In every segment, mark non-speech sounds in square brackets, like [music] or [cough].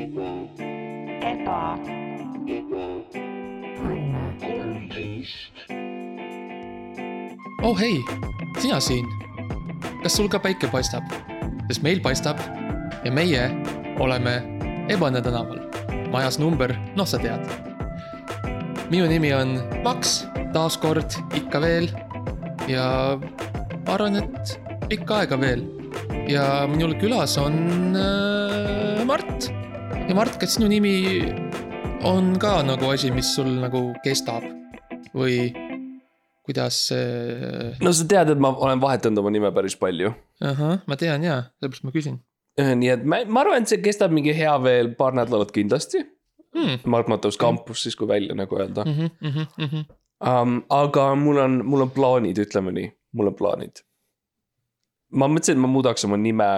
eba, oh hei, sina siin. kas sul ka päike paistab? sest meil paistab ja meie oleme Ebane tänaval, majas number, noh, sa tead. minu nimi on Max, taaskord ikka veel ja ma arvan, et pikka aega veel. ja minul külas on äh, Mart. Ja Mart, kas sinu nimi on ka nagu asi, mis sul nagu kestab või kuidas see? no sa tead, et ma olen vahetanud oma nime päris palju. ahah, ma tean jaa, sellepärast ma küsin nii et ma, ma arvan, et see kestab mingi hea veel paar nädalat kindlasti. hmm.. Mart Matus kampus siis, kui välja nagu öelda Mm -hmm, mm -hmm, mm -hmm. um,. aga mul on, mul on plaanid, ütleme nii, mul on plaanid. ma mõtlesin, et ma muudaks oma nime.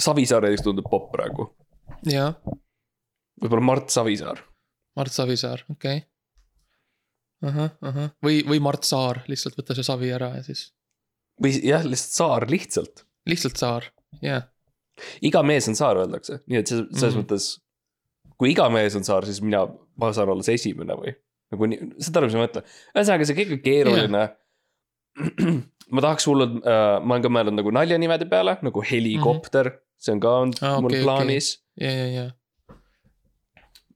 Savisaar näiteks tundub popp praegu, jaa, võib-olla Mart Savisaar. Mart Savisaar, okei okay.. ahah, ahah, või, või Mart Saar, lihtsalt võta see savi ära ja siis või jah, lihtsalt Saar lihtsalt. lihtsalt Saar, jaa. iga mees on Saar, öeldakse, nii et selles, mm. mõttes. kui iga mees on Saar, siis mina, ma saan olla see esimene või nagu nii, saad aru, mis ma mõtlen. ühesõnaga, see kõik on keeruline yeah. [clears throat] ma tahaks hullult äh,, ma olen ka mõelnud nagu naljanimede peale nagu helikopter mm, -hmm. see on ka olnud ah, mul okay, plaanis ja, ja, ja.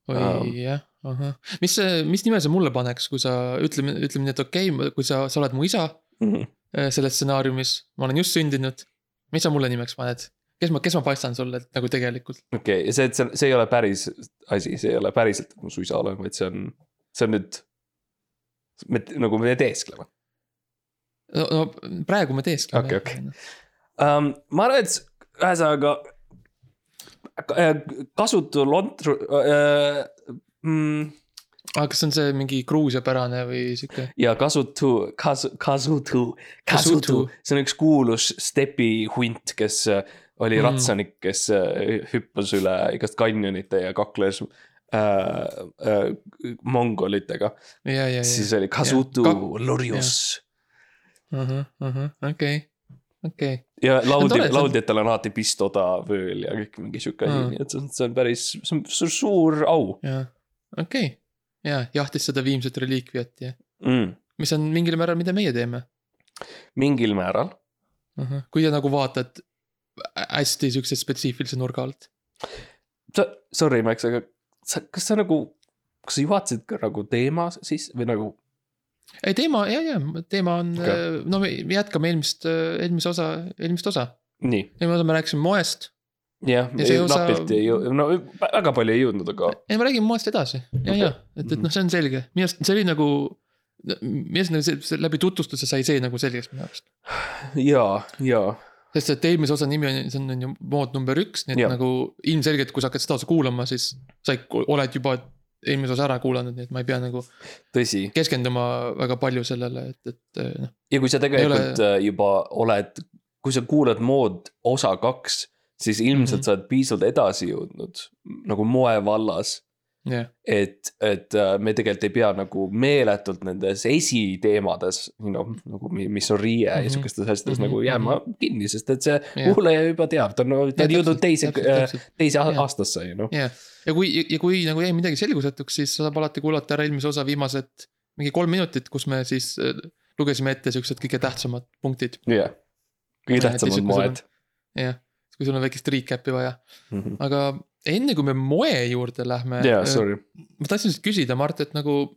või Um. jah, ahah, mis see, mis nime sa mulle paneks, kui sa ütleme, ütleme nii, et okei okay,, kui sa, sa oled mu isa mm. -hmm. selles stsenaariumis, ma olen just sündinud. mis sa mulle nimeks paned? kes ma, kes ma paistan sulle nagu tegelikult? okei okay,, see, see, see ei ole päris asi, see ei ole päriselt, et ma su isa olen, vaid see on, see on nüüd. me nagu me teeskleme no, no praegu me teeskleme. Okei, okei. um,. ma arvan, et ühesõnaga kasutu lontru äh,. Mm, aga kas on see mingi Gruusia-pärane või sihuke? ja kasutu, kasu, kasutu, Kasutu. see on üks kuulus stepihunt, kes äh, oli Mm. ratsanik, kes äh, hüppas üle igast kanjonite ja kakles äh, äh, mongolitega. ja, ja, ja. siis oli kasutu Kak- lorjus ahah, ahah, okei, okei. ja lauldi see on- alati pistoda vööl ja kõik mingi sihuke asi Mm. nii et see on, päris, see on suur, au jaa, okei. jaa, jahtis seda viimset reliikviat ja, mm.. mis on mingil määral, mida meie teeme. mingil määral. kui sa nagu vaatad hästi siukse spetsiifilise nurga alt. sa, sorry, Max, aga sa, kas sa nagu, kas sa juhatasid ka nagu teema siis või nagu ei teema ja, ja teema on okay., no me me jätkame eelmist, eelmise osa, eelmist osa. nii, eelmine osa me rääkisime moest jah, napilt ei jõudnud, no väga palju ei jõudnud, aga ei, ma räägin moest edasi ja okay., ja, et, et noh, see on selge, minu arust see oli nagu. minu arust nagu see, läbi tutvustuse sai see nagu selgeks minu arust. ja, ja sest et eelmise osa nimi on, see on, ju mood number üks, nii et ja. nagu ilmselgelt, kui sa hakkad seda osa kuulama, siis sa oled juba eelmise osa ära kuulanud, nii et ma ei pea nagu tõsi. keskenduma väga palju sellele, et, et noh. ja kui sa tegelikult ole- ole... juba oled, kui sa kuulad mood osa kaks, siis ilmselt mm. -hmm. sa oled piisavalt edasi jõudnud nagu moe vallas. jah, et, et äh, me tegelikult ei pea nagu meeletult nendes esiteemades, noh nagu mi- mis on riie mm -hmm. Mhm. ja sihukestes asjades mm Mhm, -hmm. nagu jääma kinni, sest et see Jah. kuulaja juba teab, ta on, ta on täpselt, jõudnud teise, täpselt. teise Jah. aastasse ju noh. jah. ja kui, ja kui nagu jäi midagi selgusetuks, siis saab alati kuulata ära eelmise osa viimased mingi kolm minutit, kus me siis äh, lugesime ette siuksed kõige tähtsamad punktid. jah, kõige Ja, et tähtsamad moed. jah, kui sul on väikest recap'i vaja, Mhm. aga enne kui me moe juurde lähme. jaa, sorry. ma tahtsin lihtsalt küsida, Mart, et nagu.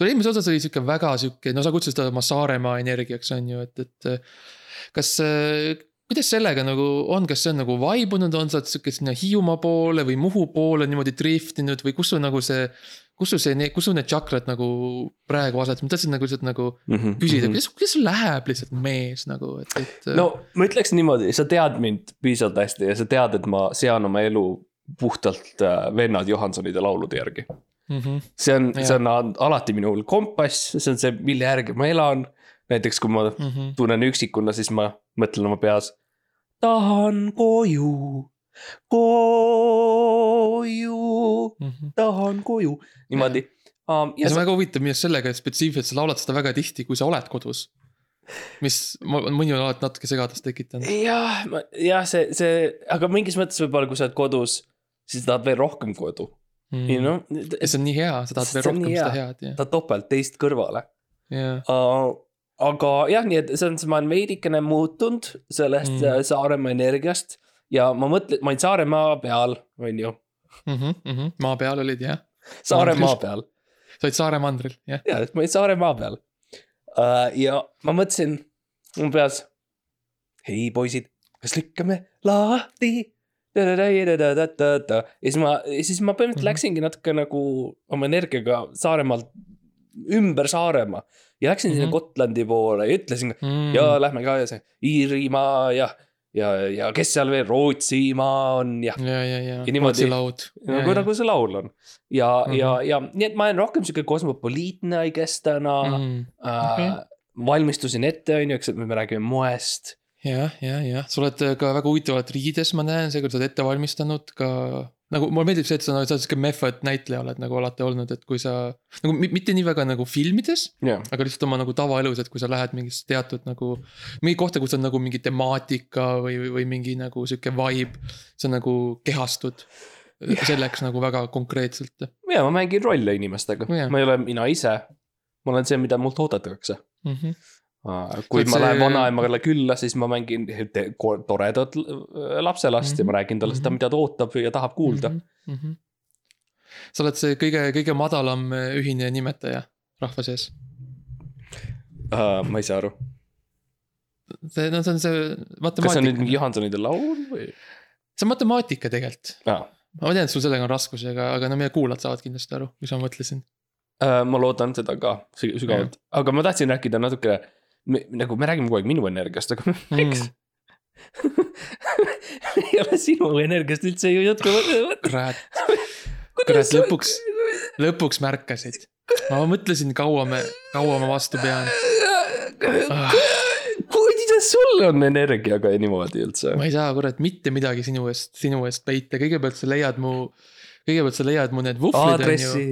eelmises osas oli sihuke väga sihuke, no sa kutsusid seda oma Saaremaa energiaks on ju, et, et. kas, kuidas sellega nagu on, kas see on nagu vaibunud, on sa sihuke sinna Hiiumaa poole või Muhu poole niimoodi driftinud või kus sul nagu see. kus sul see, kus sul need tšakrad nagu praegu aset, ma tahtsin nagu lihtsalt nagu küsida, kuidas, kuidas sul läheb lihtsalt mees nagu, et, et. No ma ütleks niimoodi, sa tead mind piisavalt hästi ja sa tead, et ma sean oma elu puhtalt äh, vennad Johansonide laulude järgi. mm. -hmm. see on, see on al- alati minu kompass, see on see, mille järgi ma elan. näiteks kui ma Mm -hmm. tunnen üksikuna, siis ma mõtlen oma peas. tahan koju, koju, Mm -hmm. tahan koju, niimoodi. Um, ja see on väga huvitav minu arust sellega, et spetsiifiliselt sa laulad seda väga tihti, kui sa oled kodus. mis mõni on alati natuke segadust tekitanud. jah, jah, see, see, aga mingis mõttes võib-olla, kui sa oled kodus, siis tahad veel rohkem kodu, you know. see on nii hea, sa tahad veel See on rohkem seda hea. head tahad topelt teist kõrvale. ja, aga jah, nii et selles mõttes ma olen veidikene muutunud sellest Mm. mm. Saaremaa energiast ja ma mõtlen, ma olin Saaremaa peal, on ju, Mhm, maa peal olid jah, Saaremaa peal sa olid Saare mandril, jah. ja, ma olin Saaremaa peal uh,. ja ma mõtlesin oma peas, hei poisid, kas lükkame lahti? Ja siis ma, siis ma põhimõtteliselt Mhm. läksingi natuke nagu oma energiaga Saaremaalt ümber Saaremaa ja läksin sinna Mhm. Gotlandi poole ja ütlesin ja lähme ka ja see Iirimaa ja, ja, ja kes seal veel, Rootsimaa on ja ja, ja, ja, Ja niimoodi- nagu, nagu see laul on. ja mm, -hmm. ja, Mhm. ja nii et ma olen rohkem sihuke kosmopoliitne I guess täna mm. -hmm. äh, valmistusin ette, on ju, eks, et me räägime moest. jah, ja, jah, sa oled äh, ka väga huvitavalt riides, ma näen, seekord sa oled ette valmistanud ka. nagu mulle meeldib see, et sa, sa oled sihuke method näitleja oled nagu alati olnud, et kui sa nagu mi- mitte nii väga nagu filmides, jah, aga lihtsalt oma nagu tavaelus, et kui sa lähed mingisse teatud nagu. mingi kohta, kus on nagu mingi temaatika või, või, mingi nagu sihuke vibe, sa nagu kehastud Jah. selleks nagu väga konkreetselt. ja ma mängin rolle inimestega Jah. ma ei ole mina ise. ma olen see, mida mult oodatakse. Mhm. Kui et ma see- lähen vanaemale külla, siis ma mängin toredat lapselast ja ma räägin talle seda, Mhm. mida ta ootab ja tahab kuulda. mm. -hmm. sa oled see kõige, kõige madalam äh, ühine nimetaja rahva sees. Uh, ma ei saa aru, see, no see on see kas see on nüüd mingi matemaatika, Johansonide laul või see on matemaatika tegelikult. ah.? ma tean, et sul sellega on raskusi, aga, aga no meie kuulajad saavad kindlasti aru, mis ma mõtlesin. Uh, ma loodan seda ka sü- sügavalt, aga ma tahtsin rääkida natukene, nagu me räägime kogu aeg minu energiast, aga [laughs] Mm. [laughs] ei ole sinu energiast üldse ju juttu kurat, kurat lõpuks, lõpuks märkasid. ma mõtlesin, kaua me, kaua ma vastu pean. Ah. kuidas sul on energiaga niimoodi üldse? ma ei saa, kurat, mitte midagi sinu eest, sinu eest peita, kõigepealt sa leiad mu, kõigepealt sa leiad mu need vuhvlid on ju.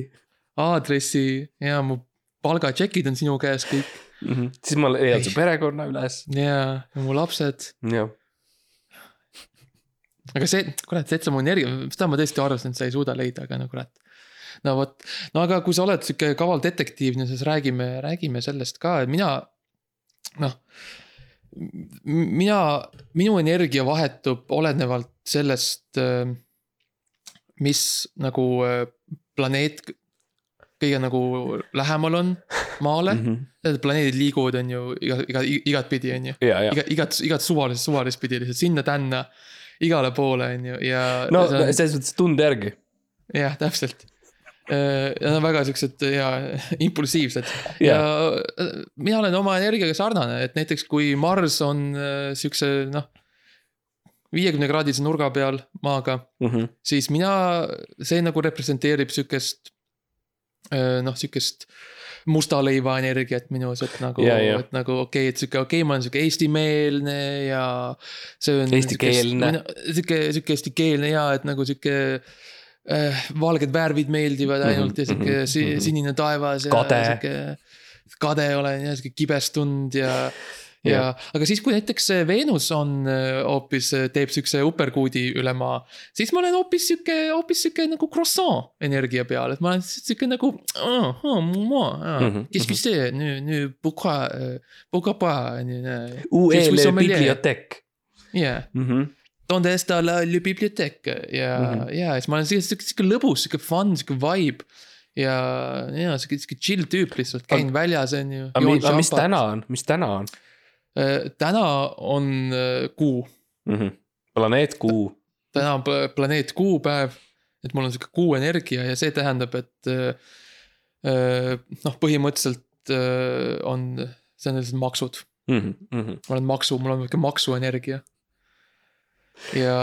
aadressi ja mu palgatšekid on sinu käes kõik Mm -hmm. siis ma leian su perekonna üles. ja, ja mu lapsed. jah, aga see, kurat, see, et sa mu energia, seda ma tõesti arvasin, et sa ei suuda leida, aga no kurat. no vot, no aga kui sa oled sihuke kaval detektiivne, siis räägime, räägime sellest ka, et mina, noh. mina, minu energia vahetub olenevalt sellest, mis nagu äh, planeet kõige nagu lähemal on maale mm. -hmm. planeedid liiguvad, on ju iga, iga, igatpidi, on ju ja, ja. iga, igat, igat suvalist, suvalist pidi lihtsalt sinna-tänna, igale poole, on ju, ja. no selles mõttes tunde järgi. jah, täpselt. Nad on väga siuksed ja impulsiivsed ja äh, mina olen oma energiaga sarnane, et näiteks kui Mars on äh, siukse noh. viiekümne kraadise nurga peal maaga, Mhm. siis mina, see nagu representeerib siukest. noh, siukest musta leiva energiat minus, et nagu Ja, ja. et nagu okei okay,, et sihuke, okei okay,, ma olen sihuke eestimeelne ja see on. Eestikeelne. sihuke, sihuke eestikeelne ja et nagu sihuke äh, valged värvid meeldivad Mhm, ainult ja sihuke mhm, si mhm. sinine taevas ja Kade. kade olen ja sihuke kibestunud ja ja, aga siis, kui näiteks Veenus on äh, hoopis, teeb siukse uperkuudi üle maa, siis ma olen hoopis sihuke, hoopis sihuke nagu croissant energia peal, et ma olen sihuke nagu qu'est-ce que c'est, nüüd, pourquoi, pourquoi pas, jah, donde está la biblioteca ja mm. -hmm. ja siis ma olen sihuke, sihuke, lõbus, sihuke fun, sihuke vibe. ja, ja sihuke, sihuke chill tüüp lihtsalt, käin väljas, on ju. aga mis täna on, mis täna on täna on äh, kuu, mm? -hmm. planeet Kuu. täna on pla- planeet Kuu päev. et mul on sihuke kuu energia ja see tähendab, et äh, äh, noh, põhimõtteliselt äh, on, see on lihtsalt maksud Mm -hmm. ma olen maksu, mul on sihuke maksuenergia. ja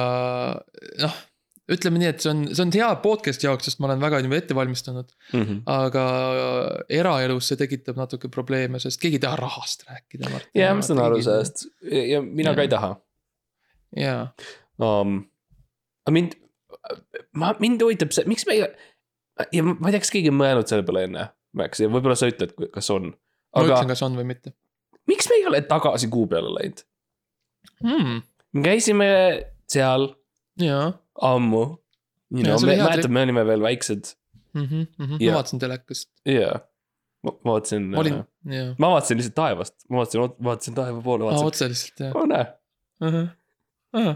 noh, ütleme nii, et see on, see on hea podcast'i jaoks, sest ma olen väga niimoodi ette valmistanud. Mm -hmm. aga eraelus see tekitab natuke probleeme, sest keegi ei taha rahast rääkida. ja ma saan aru. sellest ja mina ka ei taha jaa, um,. aga mind, ma, mind huvitab see, miks me ei, ja ma ei tea, kas keegi on mõelnud selle peale enne, Max, ja võib-olla sa ütled, kas on. ma aga ütlen, kas on või mitte. miks me ei ole tagasi kuu peale läinud? mm,. me käisime seal ammu. See oli hea mäletad, me olime veel väiksed mm. -hmm, mm -hmm. Jaa. ma vaatasin telekast, ja ma vaatasin, ma jaa. ma vaatasin lihtsalt taevast, ma vaatasin, vaatasin taeva poole, aa, otse lihtsalt jah oo näe. uh. -huh.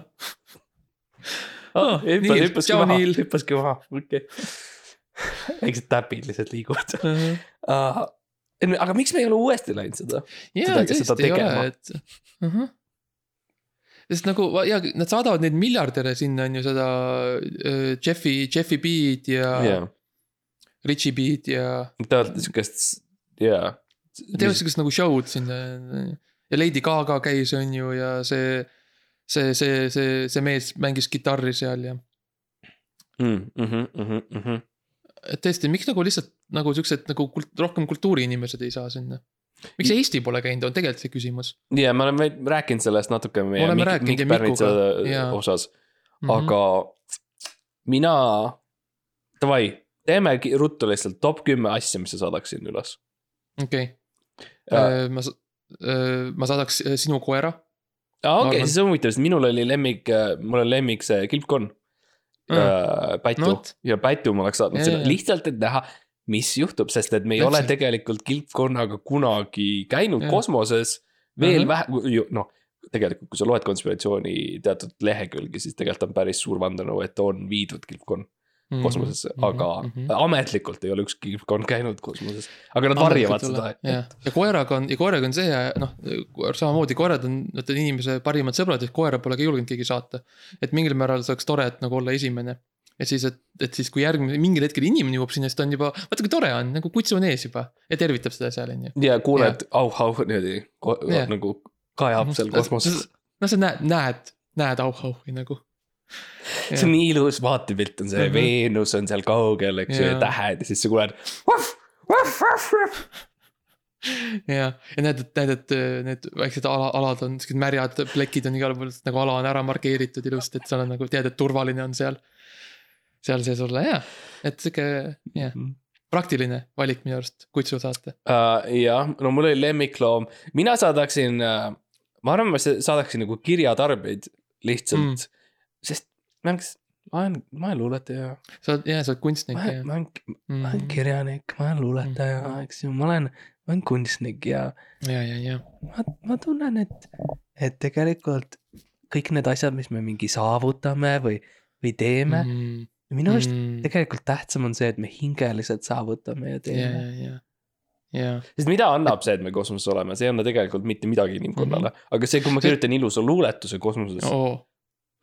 hüppas, Neil, hüppaski maha hüppaski maha, okei. [laughs] väiksed täpid lihtsalt liiguvad. Uh -huh. aga miks me ei ole uuesti läinud seda? jaa, tõesti ei ole, et uh. -huh. Sest nagu ja nad saadavad neid miljardäre sinna on ju seda äh, Jeffi, Jeffi B-d ja jaa, Richie B-d ja. olete siukest, jaa. teevad siukest nagu show'd sinna ja Lady Gaga käis, on ju, ja see. see, see, see, see mees mängis kitarri seal ja, mm, et tõesti, miks nagu lihtsalt nagu siuksed nagu kult, rohkem kultuuriinimesed ei saa sinna. Miks Eesti pole käinud, on tegelikult see küsimus ja me oleme rääkinud sellest natuke meie Mikk- rääkinud Mikk Pärnitsa osas. -hmm. aga mina, davai, teeme ruttu lihtsalt top kümme asja, mis sa saadaksid üles. okei okay., ma, ma saadaks äh, sinu koera aa, okei, arvan- siis on huvitav, sest minul oli lemmik, mul on lemmik see kilpkonn Mm. Pätu No ja Pätu ma oleks saatnud sinna lihtsalt, et näha, mis juhtub, sest et me ei ole Täpselt. tegelikult kilpkonnaga kunagi käinud Jah. kosmoses. veel Mhm. vähe, noh, tegelikult, kui sa loed konspiratsiooni teatud lehekülgi, siis tegelikult on päris suur vandenõu, et on viidud kilpkonn Mhm. kosmosesse, aga ametlikult ei ole ükski kilpkonn käinud kosmoses. aga nad varjavad seda, jah, ja koeraga on, ja koeraga on see, noh, samamoodi koerad on, vaata inimese parimad sõbrad, et koera pole ka julgenud keegi saata. et mingil määral see oleks tore, et nagu olla esimene. Et siis, et, et siis, kui järgmine, mingil hetkel inimene jõuab sinna, siis ta on juba, vaata kui tore on, nagu kutsu on ees juba ja tervitab seda seal, on ju. ja kuuled au-au niimoodi nagu kajab seal kosmoses. no sa näed, näed, näed au-auhi nagu. [laughs] see on nii ilus vaatepilt on see Mhm. Veenus on seal kaugel, eks ju, ja tähed ja siis sa kuuled. ja, ja näed, et näed, et äh, need väiksed ala, alad on siuksed märjad plekid on igal pool, nagu ala on ära markeeritud ilusti, et seal on nagu tead, et turvaline on seal. Seal sees olla ja, et sihuke jah, praktiline valik minu arust, kutsu saata. uh,. jah, no mul oli lemmikloom, mina saadaksin uh,, ma arvan, ma sa- saadaksin nagu kirjatarbeid lihtsalt Mm. mm., sest ma oleks, ma olen, ma olen luuletaja, sa oled, jah, sa oled kunstnik ma olen, ma olen, ma mm, olen. kirjanik, ma olen luuletaja Mhm., eks ju, ma olen, ma olen kunstnik ja ja, ja, ja, ma, ma tunnen, et, et tegelikult kõik need asjad, mis me mingi saavutame või, või teeme mm., mm, minu arust mm. tegelikult tähtsam on see, et me hingeliselt saavutame ja ja, teeme. ja, ja, ja, sest mida annab see, et me kosmoses oleme, see ei anna tegelikult mitte midagi inimkonnale mm, -hmm. aga see, kui ma kirjutan ilusa luuletuse kosmoses oh., oo,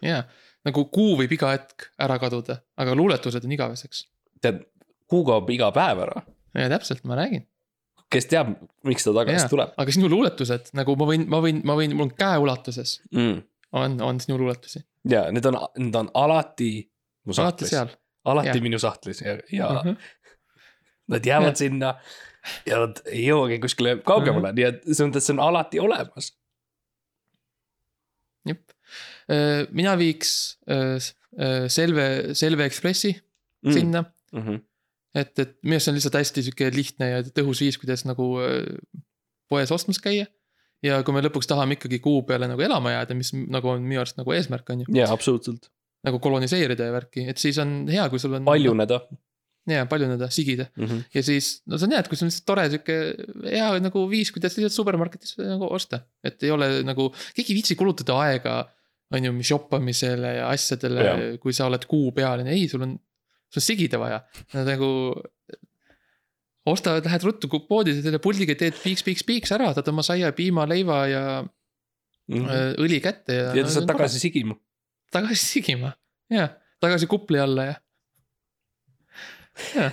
ja, nagu kuu võib iga hetk ära kaduda, aga luuletused on igaveseks. tead, kuu kaob iga päev ära. ja täpselt, ma räägin. kes teab, miks ta tagasi Jaa. tuleb aga sinu luuletused nagu ma võin, ma võin, ma võin, mul on käeulatuses mm.. on, on sinu luuletusi, ja need on, need on alati mu sahtlis, seal. alati Jah. minu sahtlis ja, ja mm. -hmm. nad jäävad ja. sinna ja nad ei jõuagi kuskile kaugemale mm, -hmm. nii et selles mõttes see on alati olemas. jep, mina viiks Selve, Selve Ekspressi mm. sinna, Mm -hmm. et, et minu arust see on lihtsalt hästi sihuke lihtne ja tõhus viis, kuidas nagu poes ostmas käia. ja kui me lõpuks tahame ikkagi kuu peale nagu elama jääda, mis nagu on minu arust nagu eesmärk on ju, jaa, absoluutselt, nagu koloniseerida ja värki, et siis on hea, kui sul on. paljuneda jaa, paljuneda, sigida mm. -hmm. ja siis, no see on hea, et kui sul on lihtsalt tore sihuke hea nagu viis, kuidas lihtsalt supermarketis nagu osta. et ei ole nagu, keegi ei viitsi kulutada aega, on ju, shoppamisele ja asjadele kui sa oled kuu pealine, ei, sul on, sul on sigida vaja. nagu osta, lähed ruttu poodi, selle puldiga teed piiks, piiks, piiks ära, saad oma saia, piima, leiva ja Mm -hmm. õli kätte ja. ja ta saab tagasi sigima. Tagasi sigima, jaa, tagasi kupli alla ja. jaa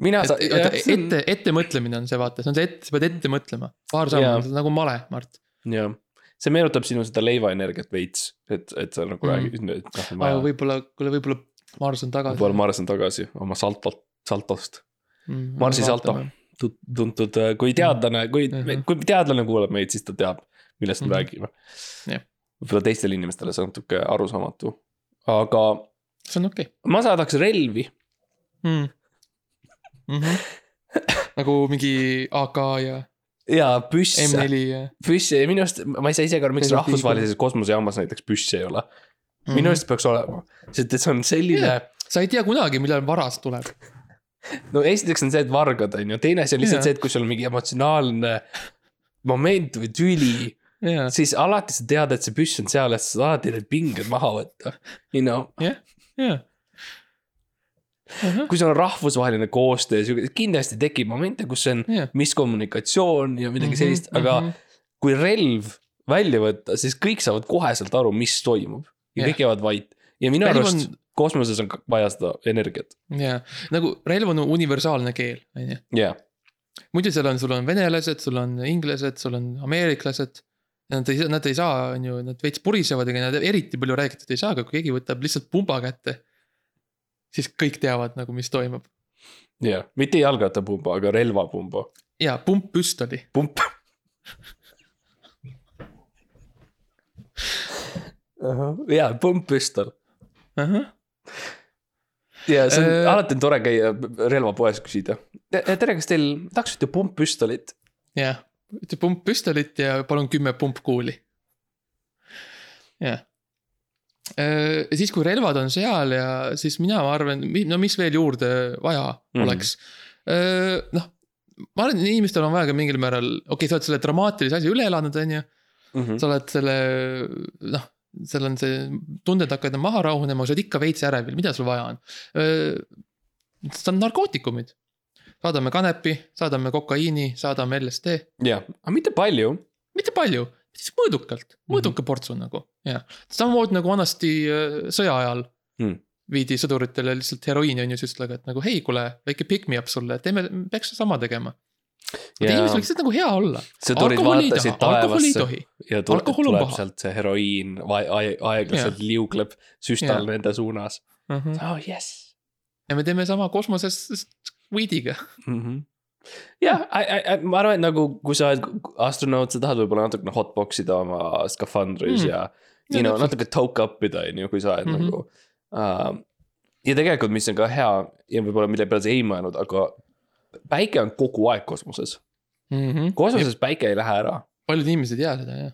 mina et, saan, oota, ette, ettemõtlemine on see, vaata, see on see ette, sa pead ette mõtlema. paar sammu nagu male, Mart. jah, see meenutab sinu seda leivaenergiat veits, et, et sa nagu Mm. räägid, et noh, vaja, võib-olla, kuule, võib-olla Mars on tagasi. võib-olla Mars on tagasi oma saltolt, saltost. Marsi salto.. tuntud, kui teadlane, kui mm. -hmm. kui teadlane kuulab meid, siis ta teab, millest me Mhm. räägime Jah.. Võib-olla teistele inimestele see on natuke arusaamatu, aga see on okei ma saadaks relvi. okay. mm.. Mm -hmm. nagu mingi AK ja jaa, püss, M4 ja. püss, minu arust, ma ei saa isegi aru, miks rahvusvahelises kosmosejaamas näiteks püssi ei ole. minu arust peaks olema, sest et see on selline Jaa. sa ei tea kunagi, millal varas tuleb. [laughs] no esiteks on see, et vargad on ju, teine asi on lihtsalt Jaa. see, et kui sul on mingi emotsionaalne moment või tüli, jaa, siis alati sa tead, et see püss on seal, et sa saad need pinged maha võtta. You know, jaa. kui sul on rahvusvaheline koostöö, kindlasti tekib momente, kus on Jah. miskommunikatsioon ja midagi Mhm, sellist, aga mhm. kui relv välja võtta, siis kõik saavad koheselt aru, mis toimub ja Jah. kõik jäävad vait ja minu Relv arust on- kosmoses on vaja seda energiat, jaa, nagu relv on universaalne keel, on ju. jah. muidu seal on, sul on venelased, sul on inglased, sul on ameeriklased. Nad ei, nad ei saa, on ju, nad veits purisevad, ega nad eriti palju räägitud ei saa, aga kui keegi võtab lihtsalt pumba kätte. siis kõik teavad nagu, mis toimub. jah, mitte jalgrattapumba, aga relvapumba, ja pumppüstoli. pump. jaa, pumppüstol ja see on Äh, alati on tore käia relvapoes küsida. tere, kas teil taksite pumppüstolit? jah, ütle pumppüstolit ja palun kümme pumpkuuli. jah. ja siis, kui relvad on seal ja siis mina arvan, no mis veel juurde vaja Mhm. oleks. noh, ma arvan, et inimestel on vaja ka mingil määral, okei okay,, sa oled selle dramaatilise asja üle elanud, on ju. Mhm. sa oled selle, noh, seal on see, tunded hakkavad maha rahunema, sa oled ikka veits ärevil, mida sul vaja on? see on narkootikumid. Saadame kanepi, saadame kokaiini, saadame LSD, jah, aga mitte palju. mitte palju, siis mõõdukalt, mõõduka portsu nagu, jah. samamoodi nagu vanasti äh, sõja ajal Hmm. viidi sõduritele lihtsalt heroiini on ju süstlaga, et nagu hei, kuule, väike pick me up sulle, teeme, peaks sama tegema. ja inimesel võiks nagu hea olla. alkoholi ei taha, alkoholi ei tohi. ja tuleb, tuleb sealt see heroiin aeglaselt liugleb süstal Jah. nende suunas. Mhm. oh jess ja me teeme sama kosmoses weed'iga. mm -hmm. jah, ma arvan, et nagu kui sa oled astronaut, sa tahad võib-olla natukene hotbox ida oma skafandris Mm. mm. ja. Ja You know, natuke toke up ida, on ju, kui sa oled mm Mhm. -hmm. nagu uh,. ja tegelikult, mis on ka hea ja võib-olla mille peale sa ei mõelnud, aga päike on kogu aeg kosmoses. kosmoses päike ei lähe ära. paljud inimesed ei tea seda jah.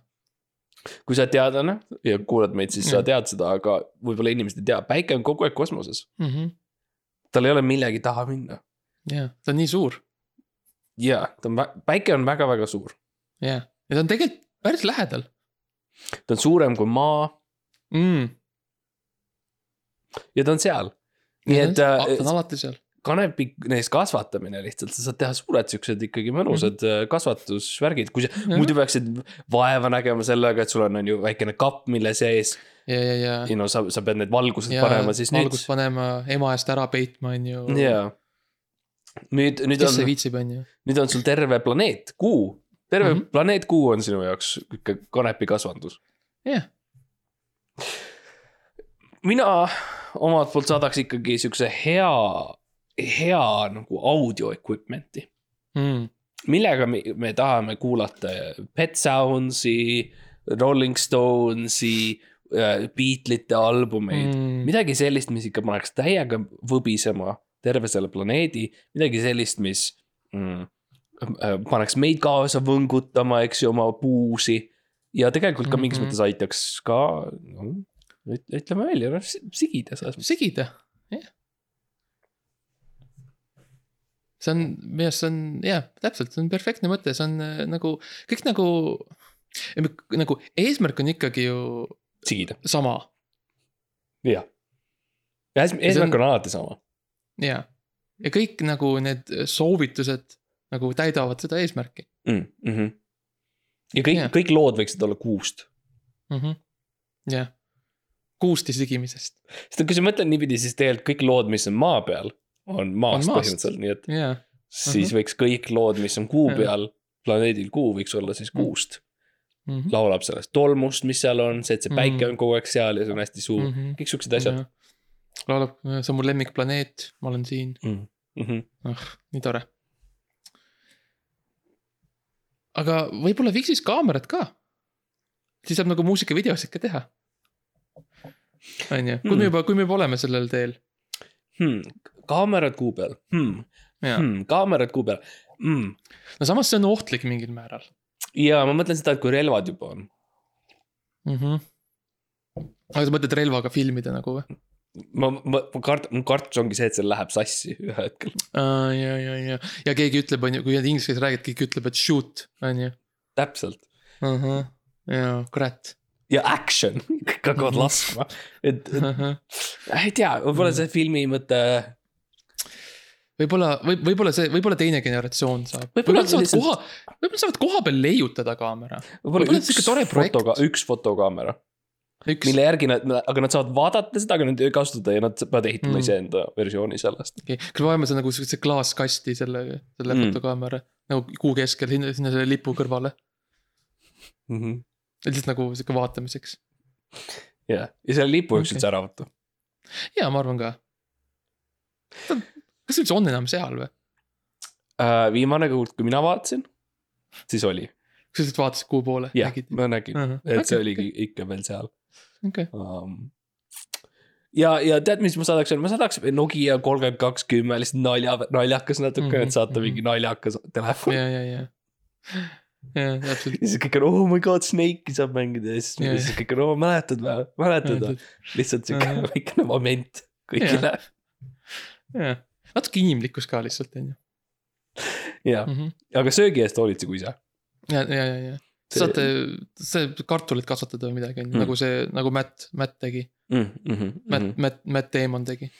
kui sa oled teadlane ja kuulad meid, siis sa Mm. tead seda, aga võib-olla inimesed ei tea, päike on kogu aeg kosmoses. Mhm. tal ei ole millegi taha minna. jah, ta on nii suur, ja, ta on, päike on väga-väga suur. jah, ja ta on tegelikult päris lähedal ta on suurem kui maa mm.. ja ta on seal. nii et ta äh, on alati seal. kanepi neist kasvatamine lihtsalt, sa saad teha suured siuksed ikkagi mõnusad mm -hmm. kasvatusvärgid, kui sa Mhm. Jah. muidu peaksid vaeva nägema sellega, et sul on, on ju väikene kapp, mille sees. ja, ja, ja. ja no sa, sa pead need valgused ja panema, siis valgust nüüd. panema, ema eest ära peitma, on ju. jaa. nüüd, nüüd kes see on, viitsib, on ju. nüüd on sul terve planeet, Kuu. terve mm. -hmm. planeet Kuu on sinu jaoks ikka kanepikasvandus. jah, mina omalt poolt saadaks ikkagi siukse hea, hea nagu audio equipment'i. mm. millega me, me tahame kuulata Pet Sounds'i, Rolling Stonesi, Beatlesite albumeid Mm. midagi sellist, mis ikka paneks täiega võbisema terve selle planeedi, midagi sellist, mis mm, äh, paneks meid kaasa võngutama, eks ju, oma puusi. ja tegelikult ka mingis Mhm. mõttes aitaks ka no,, ütleme välja, noh sigida selles mõttes. sigida, jah. see on, minu arust see on jah, täpselt, see on perfektne mõte, see on äh, nagu kõik nagu, nagu eesmärk on ikkagi ju sigida, sama jah. eesmärk on- on alati sama. ja, ja kõik nagu need soovitused nagu täidavad seda eesmärki mm. -hmm. ja kõik Jah., kõik lood võiksid olla kuust. mm. -hmm. jah, kuusti sigimisest, sest kui sa mõtled niipidi, siis tegelikult kõik lood, mis on maa peal, on maast maast. põhimõtteliselt, nii et jah, siis Mhm. võiks kõik lood, mis on kuu peal, planeedil Kuu võiks olla siis Mhm. kuust. Mhm. laulab sellest tolmust, mis seal on, see, et see päike Mhm. on kogu aeg seal ja see on hästi suur mm, Mhm. kõik siuksed asjad. laulab, see on mu lemmikplaneet, ma olen siin, Mm -hmm. ah, nii tore. aga võib-olla viiks siis kaamerat ka. siis saab nagu muusikavideosid ka teha. on ju, kui me Hmm. juba, kui me juba oleme sellel teel, Hmm. kaamerad kuu peal hmm. Hmm. kaamerad kuu peal mm.. no samas see on ohtlik mingil määral ja ma mõtlen seda, et kui relvad juba on. mm. -hmm. aga sa mõtled relvaga filmida nagu või? ma, ma, ma kart-, mu kartus ongi see, et see läheb sassi ühel hetkel. ja, ja, ja, ja keegi ütleb, on ju, kui nad inglise keeles räägivad, keegi ütleb, et shoot, on ju. täpselt. ja, kurat. ja action, [laughs] kõik hakkavad Mhm. laskma, et, et ei tea, võib-olla see filmi mõte. võib-olla, võib, võib-olla see, võib-olla teine generatsioon saab. Võib-olla nad saavad koha, võib-olla saavad koha peal leiutada kaamera. võib-olla üks fotoga, üks fotokaamera, üks, mille järgi nad, aga nad saavad vaadata seda, aga nad ei kasutada ja nad peavad ehitama Mm. iseenda versiooni sellest. okei, kas me vajame seda nagu siukse klaaskasti selle, selle Mm. fotokaamera nagu kuu keskel sinna, sinna selle lipu kõrvale. Mm -hmm. lihtsalt nagu sihuke vaatamiseks. jah, ja selle lipu võiks Okei. üldse ära võtta. ja ma arvan ka. kas üldse on enam seal või? Uh, viimane kord, kui mina vaatasin, siis oli, sa lihtsalt vaatasid kuhu poole? jah, ma nägin, Mhm. et see Okei, oligi ikka veel seal okei, um,. ja, ja tead, mis ma saadaks, ma saadaks Nokia kolmkümmend kaks kümme lihtsalt nalja, naljakas natuke mm, Mhm, -hmm, et saata mhm. mingi naljakas telefon ja, ja, ja. ja täpselt. ja siis kõik on, oh my god, Snake'i saab mängida ja siis, yeah. siis kõik on, oh mäletad või, mäletad või, lihtsalt siuke Mhm. väikene moment kõigile jah, natuke inimlikkus ka lihtsalt on ju. ja, aga söögi eest hoolitse, kui sa. ja, ja, ja, ja. Te saate, see kartulit kasvatada või midagi on ju, Mm. nagu see, nagu Matt, Matt tegi. Mm, mm -hmm, Matt, Matt, Matt Damon tegi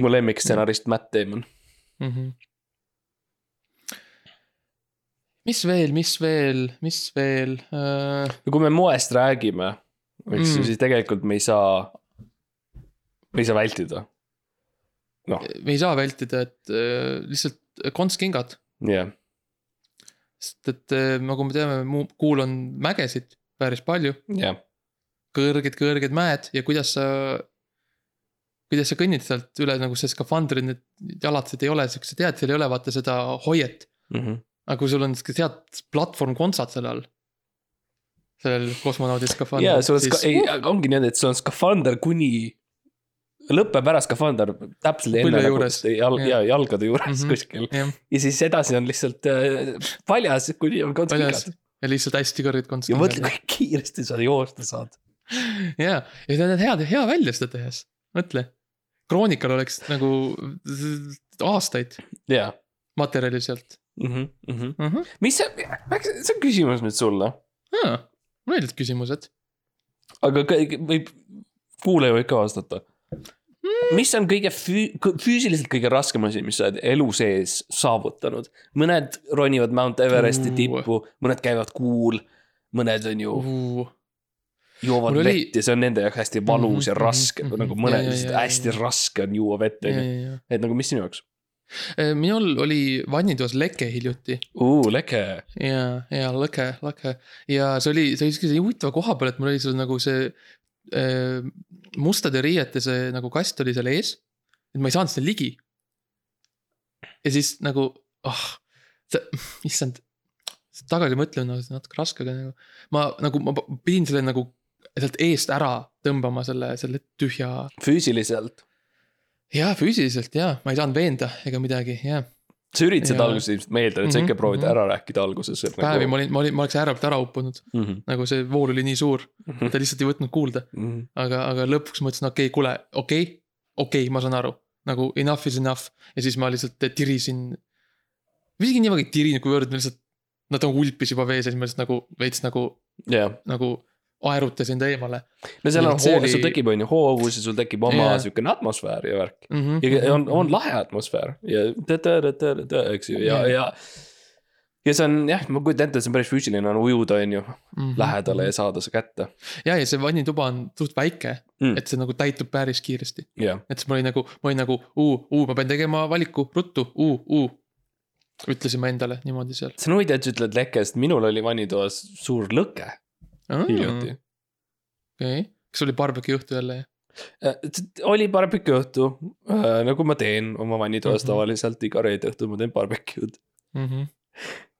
mu lemmikstsenarist Matt Damon. mm. -hmm. mis veel, mis veel, mis veel uh,? no kui me moest räägime, eks ju Mm., siis tegelikult me ei saa, me ei saa vältida. noh, me ei saa vältida, et uh, lihtsalt kontskingad, jah, sest et uh, nagu me teame, kuul on mägesid päris palju, jah, kõrged, kõrged mäed ja kuidas sa. kuidas sa kõnnid sealt üle nagu see skafandri, need jalatsed ei ole siuksed head, seal ei ole vaata seda hoiet. Mhm. aga kui sul on siuke head platvormkontsad selle all. sellel kosmonaudi skafandril. ja sul on ska-, ei, ongi niimoodi, et sul on skafander kuni, lõpeb ära skafander täpselt enne nagu jal- ja jalgade juures mm. -hmm. kuskil. jah, ja siis edasi on lihtsalt äh, paljas, kuni on kontskingad. ja lihtsalt hästi kõrged ja kontskingad. mõtle, kui kiiresti sa joosta saad. ja, ja see näeb head, hea välja seda tehes, mõtle. kroonikal oleks nagu aastaid jaa. materjali sealt Mhm, mhm. uh. -huh. mis see, see on küsimus nüüd sulle, Ah, meeldivad küsimused. aga võib, kuulaja võib ka vastata. Hmm. mis on kõige füü-, füüsiliselt kõige raskem asi, mis sa oled elu sees saavutanud? mõned ronivad Mount Everesti Uu. tippu, mõned käivad kuul, mõned on ju Uh, joovad Mul oli- vett ja see on nende jaoks hästi valus ja Mhm, raske mhm, nagu mhm. ja, lihtsalt hästi raske on juua vett on ju, et nagu mis sinu jaoks? minul oli vannitoas leke hiljuti uu, leke. ja, ja leke, leke ja see oli, see oli siukese huvitava koha peal, et mul oli seal nagu see äh, mustade riiete see nagu kast oli seal ees. et ma ei saanud sinna ligi. ja siis nagu, ah, see, issand, tagasi mõtlemine on natuke raske, aga nagu ma nagu ma pidin selle nagu sealt eest ära tõmbama selle, selle tühja. füüsiliselt. ja füüsiliselt ja, ma ei saanud veenda ega midagi ja sa üritasid alguses ilmselt, ma eeldan, et sa Mhm, ikka proovid mhm. ära rääkida alguses. päevi ma olin, ma olin, ma oleks ääre pealt ära uppunud, mm. -hmm. nagu see vool oli nii suur, ta lihtsalt ei võtnud kuulda. Mm -hmm. aga, aga lõpuks mõtlesin, okei okay,, kuule, okei okay,, okei okay,, ma saan aru. nagu enough is enough ja siis ma lihtsalt tirisin. isegi nii väga ei tirinud, kuivõrd ma lihtsalt, nad nagu ulpis juba vees ja siis ma lihtsalt nagu veits nagu, jah, nagu aerutasin ta eemale no seal on hoo- oli-, sul tekib on ju hoovus ja sul tekib oma Jaa. siukene atmosfäär ja värk. mm. -hmm. ja on, on lahe atmosfäär ja tõ-tõ-tõ-tõ-tõ, eks ju, ja, ja. ja see on jah, ma kujutan ette, et see on päris füüsiline on ujuda, on ju, Mhm. lähedale ja saada see kätte. ja, ja see vannituba on suht väike Mm. mm., et see nagu täitub päris kiiresti. jah, et siis ma olin nagu, ma olin nagu, uu, uu, ma pean tegema valiku, ruttu, uu, uu. ütlesin ma endale niimoodi seal. see on huvitav, et sa ütled leke, sest minul oli vannitoas suur lõke hiljuti. okei, kas oli barbecue õhtu jälle? Äh, oli barbecue õhtu, nagu ma teen oma vannitoas Mhm. tavaliselt iga reede õhtul ma teen barbecue'd. Mhm.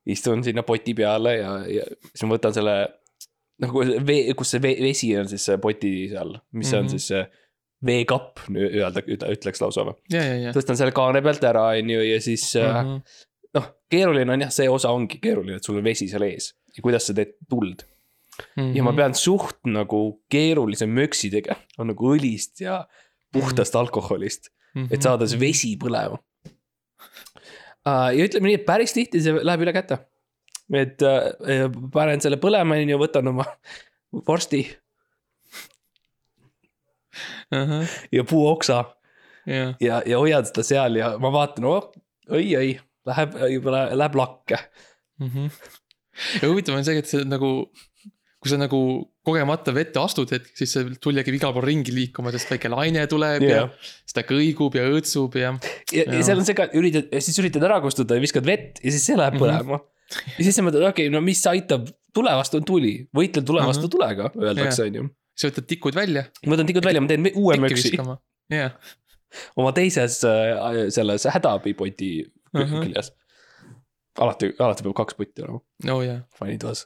istun sinna poti peale ja, ja siis ma võtan selle nagu vee, kus see vee, vesi on siis see poti seal, mis mm -hmm. on Mhm. siis see veekapp, öelda, ütleks lausa või. ja, ja, ja. tõstan selle kaane pealt ära, on ju, ja siis mm. -hmm. noh, keeruline on jah, see osa ongi keeruline, et sul on vesi seal ees ja kuidas sa teed tuld Mhm. ja ma pean suht nagu keerulise möksi tegema, on nagu õlist ja puhtast alkoholist, Mhm. et saada see vesi põlema. ja ütleme nii, et päris tihti see läheb üle käte. et äh, panen selle põlema, on ju, võtan oma vorsti ahah, ja puuoksa jah, ja, ja hoian seda seal ja ma vaatan, oh, oi-oi, läheb läheb, lakke. Mhm. ja huvitav on see, et see nagu, kui sa nagu kogemata vette astud hetk, siis see tuli hakkab igal pool ringi liikuma, sest väike laine tuleb yeah. Ja siis ta kõigub ja õõtsub ja. ja, ja seal on see ka, üritad, siis üritad ära kustutada ja viskad vett ja siis see läheb Mhm. põlema mm. -hmm. ja siis sa mõtled, okei okay,, no mis aitab, tule vastu on tuli, võitle tule vastu Mhm. tulega, öeldakse, on ju. siis võtad tikud välja. ma võtan tikud välja, ma teen uue möksi jah, oma teises äh, selles hädaabipoti Mhm. küljes. alati, alati peab kaks potti olema oo jaa, vannitoas.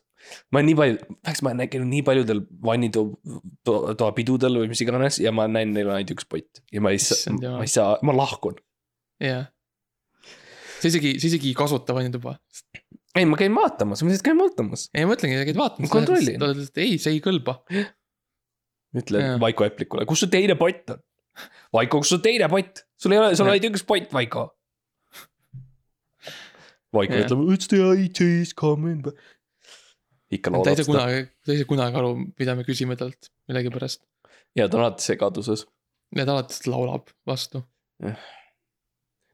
Ma nii palju, eks ma käinud nii paljudel vannitoa to, toa pidudel või mis iganes ja ma näen, neil on ainult üks pott ja ma ei saa ma ei saa, ma lahkun. jah. sa isegi, sa isegi ei kasuta vannituba. ei, ma käin vaatamas, ma lihtsalt käin vaatamas. ei, ma mõtlengi, sa käid vaatamas. Kontrollin. ei, see ei kõlba. ütlen Jaa. Vaiko Eplikule, kus su teine pott on? Vaiko, kus su teine pott? sul ei ole, sul on ainult üks pott, Vaiko. Vaiko Jah. ütleb, it's the IT is coming back. Ikka ta ei loodab saa seda kunagi, ta ei saa kunagi aru, mida me küsime talt millegipärast. ja ta on alati segaduses. ja ta alati lihtsalt laulab vastu.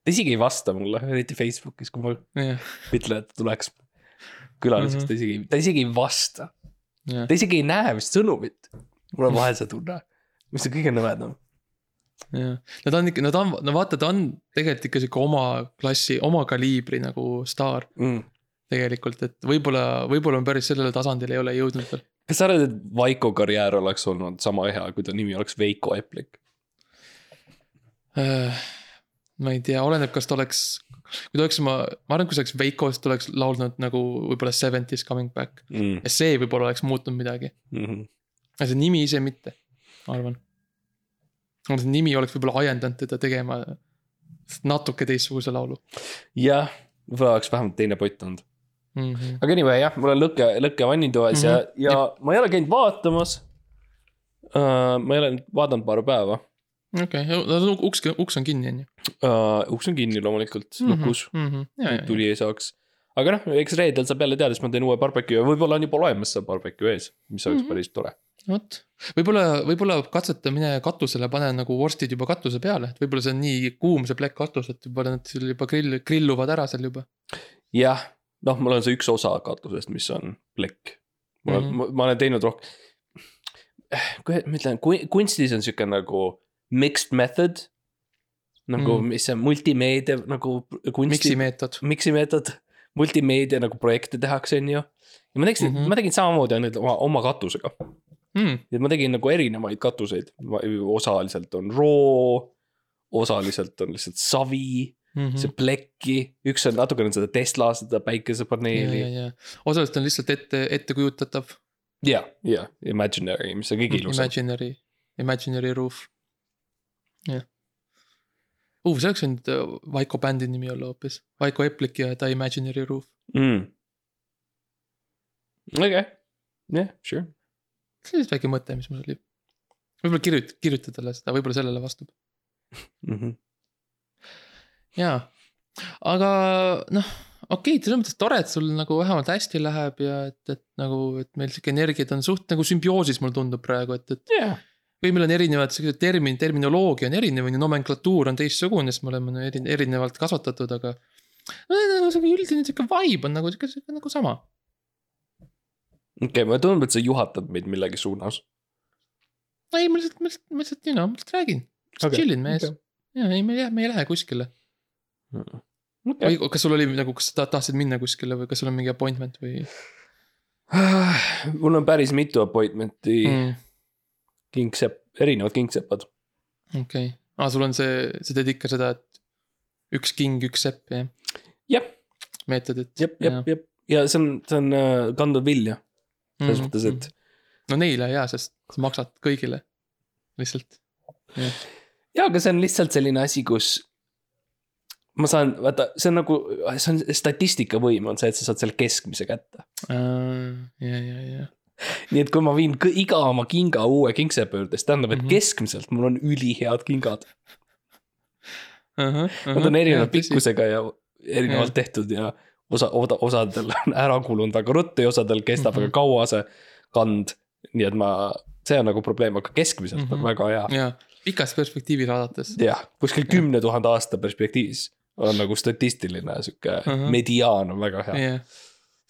ta isegi ei vasta mulle, eriti Facebookis, kui ma jah, ütlen, et tuleks külaliseks, Mhm. ta isegi, ta isegi ei vasta. jah, ta isegi ei näe vist sõnumit. mul on vahel see tunne, mis on kõige nõmedam. jah. no ta on ikka, no ta on, no vaata, ta on tegelikult ikka sihuke oma klassi, oma kaliibri nagu staar Mm. tegelikult, et võib-olla, võib-olla on päris sellele tasandile ei ole jõudnud veel. kas sa arvad, et Vaiko karjäär oleks olnud sama hea, kui ta nimi oleks Veiko Eplik? Äh, ma ei tea, oleneb, kas ta oleks, kui ta oleks, ma, ma arvan, kui see oleks Veiko, siis ta oleks laulnud nagu võib-olla Seventies Coming Back Mm. ja see võib-olla oleks muutnud midagi, -hmm. aga see nimi ise mitte, ma arvan. aga see nimi oleks võib-olla ajendanud teda tegema natuke teistsuguse laulu jah, võib-olla oleks vähemalt teine pott olnud. mm. -hmm. aga anyway jah, mul on lõkke, lõkke vannitoas mm -hmm. ja, ja ma ei ole käinud vaatamas uh,. ma ei ole vaadanud paar päeva okei okay., uks, uks on kinni, on ju. uh,. uks on kinni loomulikult mm, -hmm. lukus, ja, ja, ja, tuli ei saaks. aga noh, eks reedel saab jälle teada, siis ma teen uue barbecue'i ja võib-olla on juba olemas see barbecue'i ees, mis oleks mm Mhm. -hmm. päris tore. vot, võib-olla, võib-olla katseta, mine katusele, pane nagu vorstid juba katuse peale, et võib-olla see on nii kuum see plekk katus, et võib-olla nad seal juba grill, grilluvad ära seal juba. jah, noh, mul on see üks osa katusest, mis on plekk. ma mm. -hmm. ma, olen teinud rohkem. kuidas ma ütlen, kunstis on sihuke nagu mixed method. nagu mm, mis see multimeedia nagu kunsti Mixi, meetod. mix'i meetod, multimeedia nagu projekte tehakse, on ju. ja ma tegin mm. -hmm. ma tegin samamoodi ainult oma, oma katusega, Mm, et ma tegin nagu erinevaid katuseid, osaliselt on raw. Osaliselt on lihtsalt savi, mm see plekki, üks on natukene seda Tesla seda päikesepaneeli osaliselt on lihtsalt ette, ettekujutatav. ja, ja Imaginary, mis on kõige ilusam. Imaginary, imaginary roof. jah. uh, see oleks võinud äh, Vaiko bändi nimi olla hoopis, Vaiko Eplik ja The Imaginary Roof. Mm. okei, jah, sure. see oli väike mõte, mis mul oli. võib-olla kirjut-, kirjuta talle seda, võib-olla sellele vastab. Mm -hmm. jaa, aga noh, okei okay,, selles mõttes tore, et sul nagu vähemalt hästi läheb ja et, et nagu, et meil sihuke energiat on suht nagu sümbioosis, mulle tundub praegu, et, et jah, või meil on erinevad siuksed termin, terminoloogia on erinev, on ju, nomenklatuur on teistsugune, sest me oleme no eri- erinevalt kasvatatud, aga. no nagu sihuke üldine sihuke vibe on nagu sihuke, sihuke nagu sama. okei okay,, mulle tundub, et sa juhatad meid millegi suunas. ei, ma lihtsalt, ma lihtsalt, ma lihtsalt, you know, ma lihtsalt räägin. Okei, chill'in mees okei. ja ei, me ei lähe, me ei lähe kuskile. okei, või kas sul oli nagu, kas sa tahtsid minna kuskile või kas sul on mingi appointment või [sighs] mul on päris mitu appointment'i mm., mm,? kingsepp, erinevad kingsepad. okei okay., aa, sul on see, sa teed ikka seda, et üks king, üks sepp jah, jah, meetodit. jep, jep, jep ja see on, see on äh, kandnud vilja, selles Mhm, mõttes, et. no neile jaa, sest sa maksad kõigile, lihtsalt. ja, aga see on lihtsalt selline asi, kus ma saan, vaata, see on nagu, see on statistika võim on see, et sa saad selle keskmise kätte. ja, ja, ja. nii et kui ma viin iga oma kinga uue kingsepa juurde, siis tähendab, et Mhm. keskmiselt mul on ülihead kingad. Nad Nad on erineva. pikkusega ja erinevalt tehtud ja osa, osadel on ära kulunud väga ruttu ja osadel kestab väga Mhm. kaua see kand. nii et ma, see on nagu probleem, aga keskmiselt on Mhm. väga hea. Pikas perspektiivis vaadates. jah, kuskil kümne tuhande aasta perspektiivis on nagu statistiline sihuke Mhm. mediaan on väga hea, jah,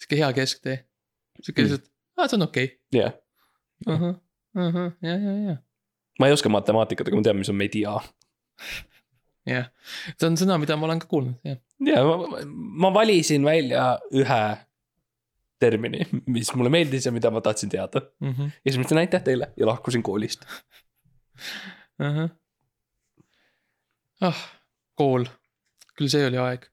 sihuke hea kesktee. sihuke Mm. lihtsalt, aa, see on okei jah. okay.. ja, ja, ja, ma ei oska matemaatikat, aga ma tean, mis on mediaan. jah. see on sõna, mida ma olen ka kuulnud, jah. ja ma, ma valisin välja ühe termini, mis mulle meeldis ja mida ma tahtsin teada. ja siis ma ütlesin aitäh teile ja lahkusin koolist. [laughs] ah, kool, küll see oli aeg.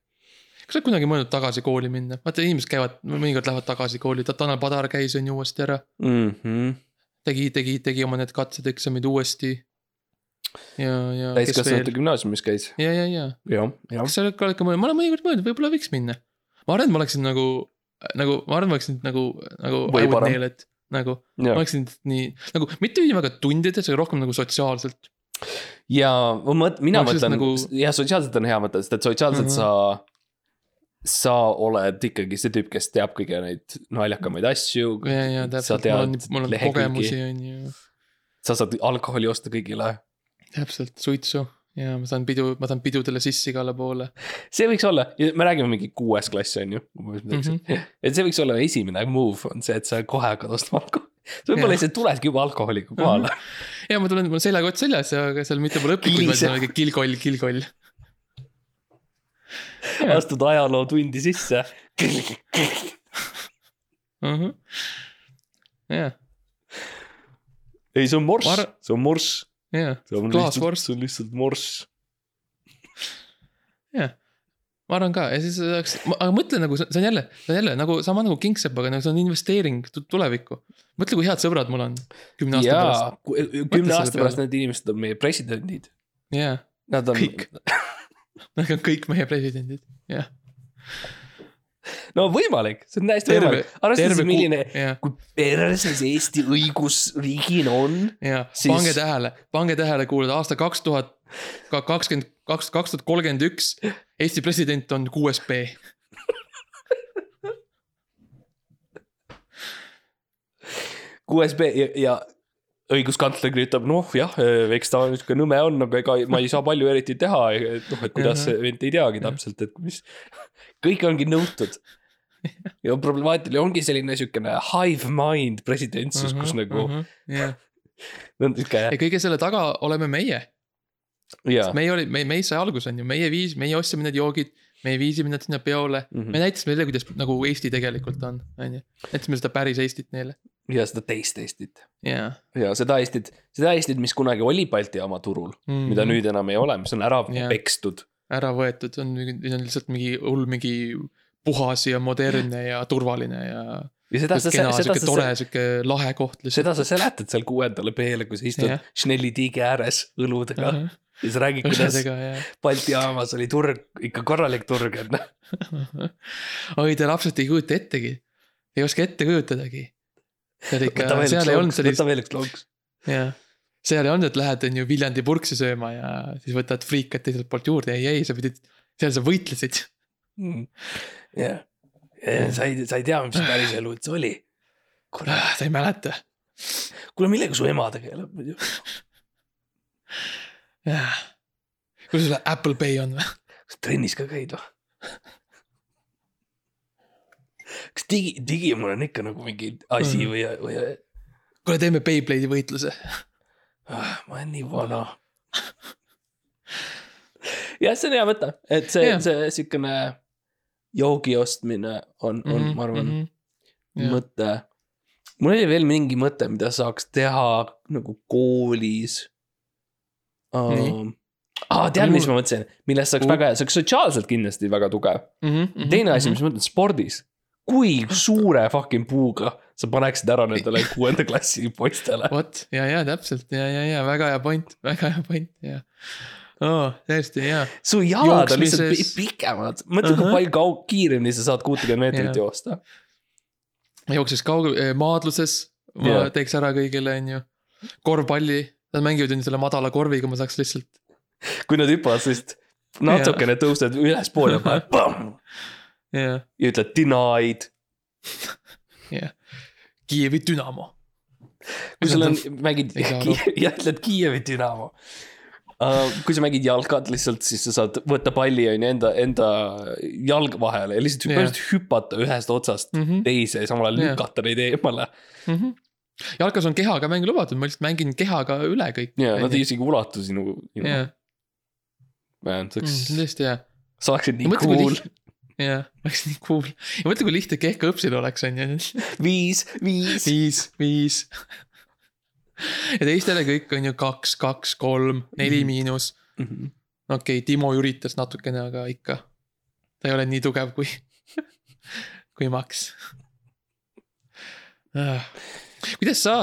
kas sa oled kunagi mõelnud tagasi kooli minna, vaata inimesed käivad, mõnikord lähevad tagasi kooli, Tanel Padar käis on ju uuesti ära. Mm -hmm. tegi, tegi, tegi oma need katsed, eksamid uuesti. ja, ja. täiskasvanute gümnaasiumis käis, ja, ja, ja, jah. kas sa oled ka ikka mõelnud, ma olen mõnikord mõelnud, võib-olla võiks minna. ma arvan, et ma oleksin nagu, nagu, ma arvan, ma oleksin nagu, nagu it, nagu, ma ja, oleksin nii, nagu mitte nii väga tundides, aga rohkem nagu sotsiaalselt. Ja ma mõt-, mina oleks mõtlen nagu- jah, sotsiaalselt on hea mõte, sest et sotsiaalselt Mhm. mm -hmm. sa sa oled ikkagi see tüüp, kes teab kõige neid naljakamaid asju. ja, ja täpselt, mul on mul on kogemusi on ju, sa saad alkoholi osta kõigile. täpselt, suitsu ja ma saan pidu, ma saan pidudele sisse igale poole. see võiks olla, me räägime mingi kuues klass on ju mm. Mhm. -hmm. et see võiks olla esimene move on see, et sa kohe hakkad ostma alkoholi. [laughs] võib-olla lihtsalt tuledki juba alkoholiga kohale. ja ma tulen, mul on seljakott seljas ja aga seal mitte pole õpikuid, vaid on mingi killkoll, killkoll. [laughs] astud ajalootundi sisse. [laughs] jah, ei, see on morss Ma arv-, see on morss. jah, klaasvorst, see on lihtsalt morss. jah. Ma arvan ka ja siis oleks, aga mõtle nagu see on jälle, see on jälle nagu sama nagu kingsepaga, nagu see on investeering tu- tulevikku. mõtle, kui head sõbrad mul on kümne aasta pärast. jaa, kümne selle aasta pärast need inimesed on meie presidendid. jaa, Nad on, Kõik. [laughs] nad on kõik meie presidendid, jah. no võimalik, see on täiesti võimalik., arvestades, milline, kui perses Eesti õigusriigina on. ja Siis- siis... pange tähele, pange tähele, kuulad aasta kaks tuhat kakskümmend, kaks, kaks tuhat kolmkümmend üks. Eesti president on kuues B. QSB ja, ja õiguskantsler ütleb, noh jah, eks ta niisugune nõme on, aga ega ma ei saa palju eriti teha, et noh, et kuidas vend ei teagi täpselt, et mis. [laughs] kõik ongi nõutud. [laughs] ja problemaatiline ongi selline niisugune hive mind presidentsus, kus nagu jah, [laughs] no niisugune ja kõige selle taga oleme meie. jaa. meie oli, me, meist sai algus on ju, meie viis, meie ostsime need joogid, meie viisime nad sinna peole. Mhm. me näitasime neile, kuidas nagu Eesti tegelikult on, on ju. näitasime seda päris Eestit neile. ja seda teist Eestit jaa. ja seda Eestit, seda Eestit, mis kunagi oli Balti jaama turul mm, -hmm. mida nüüd enam ei ole, mis on ära yeah. pekstud. ära võetud, on, nüüd on lihtsalt mingi hull mingi puhas ja modernne ja turvaline ja ja seda sa, seda sihuke tore sa, sihuke lahe koht lihtsalt. seda sa seletad seal kuuendale B-le, kui sa istud Jah. Schnelli tiigi ääres õludega uh. -huh. Sa räägid, kuidas. Balti jaamas oli turg, ikka korralik turg, on ju. oi, te lapsed ei kujuta ettegi. ei oska ette kujutadagi. ikka seal ei olnud sellist võta, veel üks lonks. jah. seal ei olnud, et lähed, on ju Viljandi purksi sööma ja siis võtad friikat teiselt poolt juurde, ei, ei, sa pidid, seal sa võitlesid. jah, sa ei, sa ei tea, mis päris elu üldse oli. kurat, sa ei mäleta. kuule, millega su ema tegeleb muidu? [laughs] jah. kuidas sul Apple Pay on või? kas trennis ka käid või? kas digi, digimul on ikka nagu mingi asi Mhm. või, või kuule, teeme Beyblade'i võitluse. ah, ma olen nii vana. jah, see on hea mõte, et see Jah., see siukene joogi ostmine on, on, Mhm, ma arvan, Jah. mõte. mul oli veel mingi mõte, mida saaks teha nagu koolis Nii. um,. aa, tead, mis ma mõtlesin, millest saaks Kuhu? väga hea, see oleks sotsiaalselt kindlasti väga tugev. Mhm, teine asi, mis ma mõtlen, spordis. kui suure fucking puuga sa paneksid ära nendele [laughs] kuuenda klassi poistele? vot ja, ja täpselt ja, ja, ja väga hea point, väga hea point ja. oh, täiesti hea. su jalad on lihtsalt pikemad, mõtle kui Ahah. palju kau-, kiiremini sa saad kuutekümmet meetrit Jah. joosta. jooksis kaug-, maadluses, ma yeah. teeks ära kõigile, on ju. korvpalli, nad mängivad ju selle madala korviga, ma saaks lihtsalt, kui nad hüppavad, siis natukene tõused ülespoole ja paned [laughs] pamm jah, ja ütled denied. jah. Kiievi Dünamo. kui sul on, mängid [laughs] ja ütled Kiievi Dünamo uh,. kui sa mängid jalkat lihtsalt, siis sa saad võtta palli on ju enda, enda jalga vahele ja lihtsalt põhimõtteliselt hüpata ühest otsast mm. -hmm. teise ja samal ajal lükata neid eemale. Mm -hmm. Jalkas on kehaga mäng lubatud, ma lihtsalt mängin kehaga üle kõik. ja nad ei isegi ulatu sinu, sinu jah, man, see oleks, tõesti hea. sa oleksid nii mõtle, cool. jah, oleks nii cool. ja mõtle, kui lihtne kehkaõpsil oleks, on ju. viis, viis. viis, viis. ja teistele kõik on ju kaks, kaks, kolm, neli Mhm. miinus. okei okay,, Timo üritas natukene, aga ikka. ta ei ole nii tugev kui, [laughs] kui Max. Kuidas sa,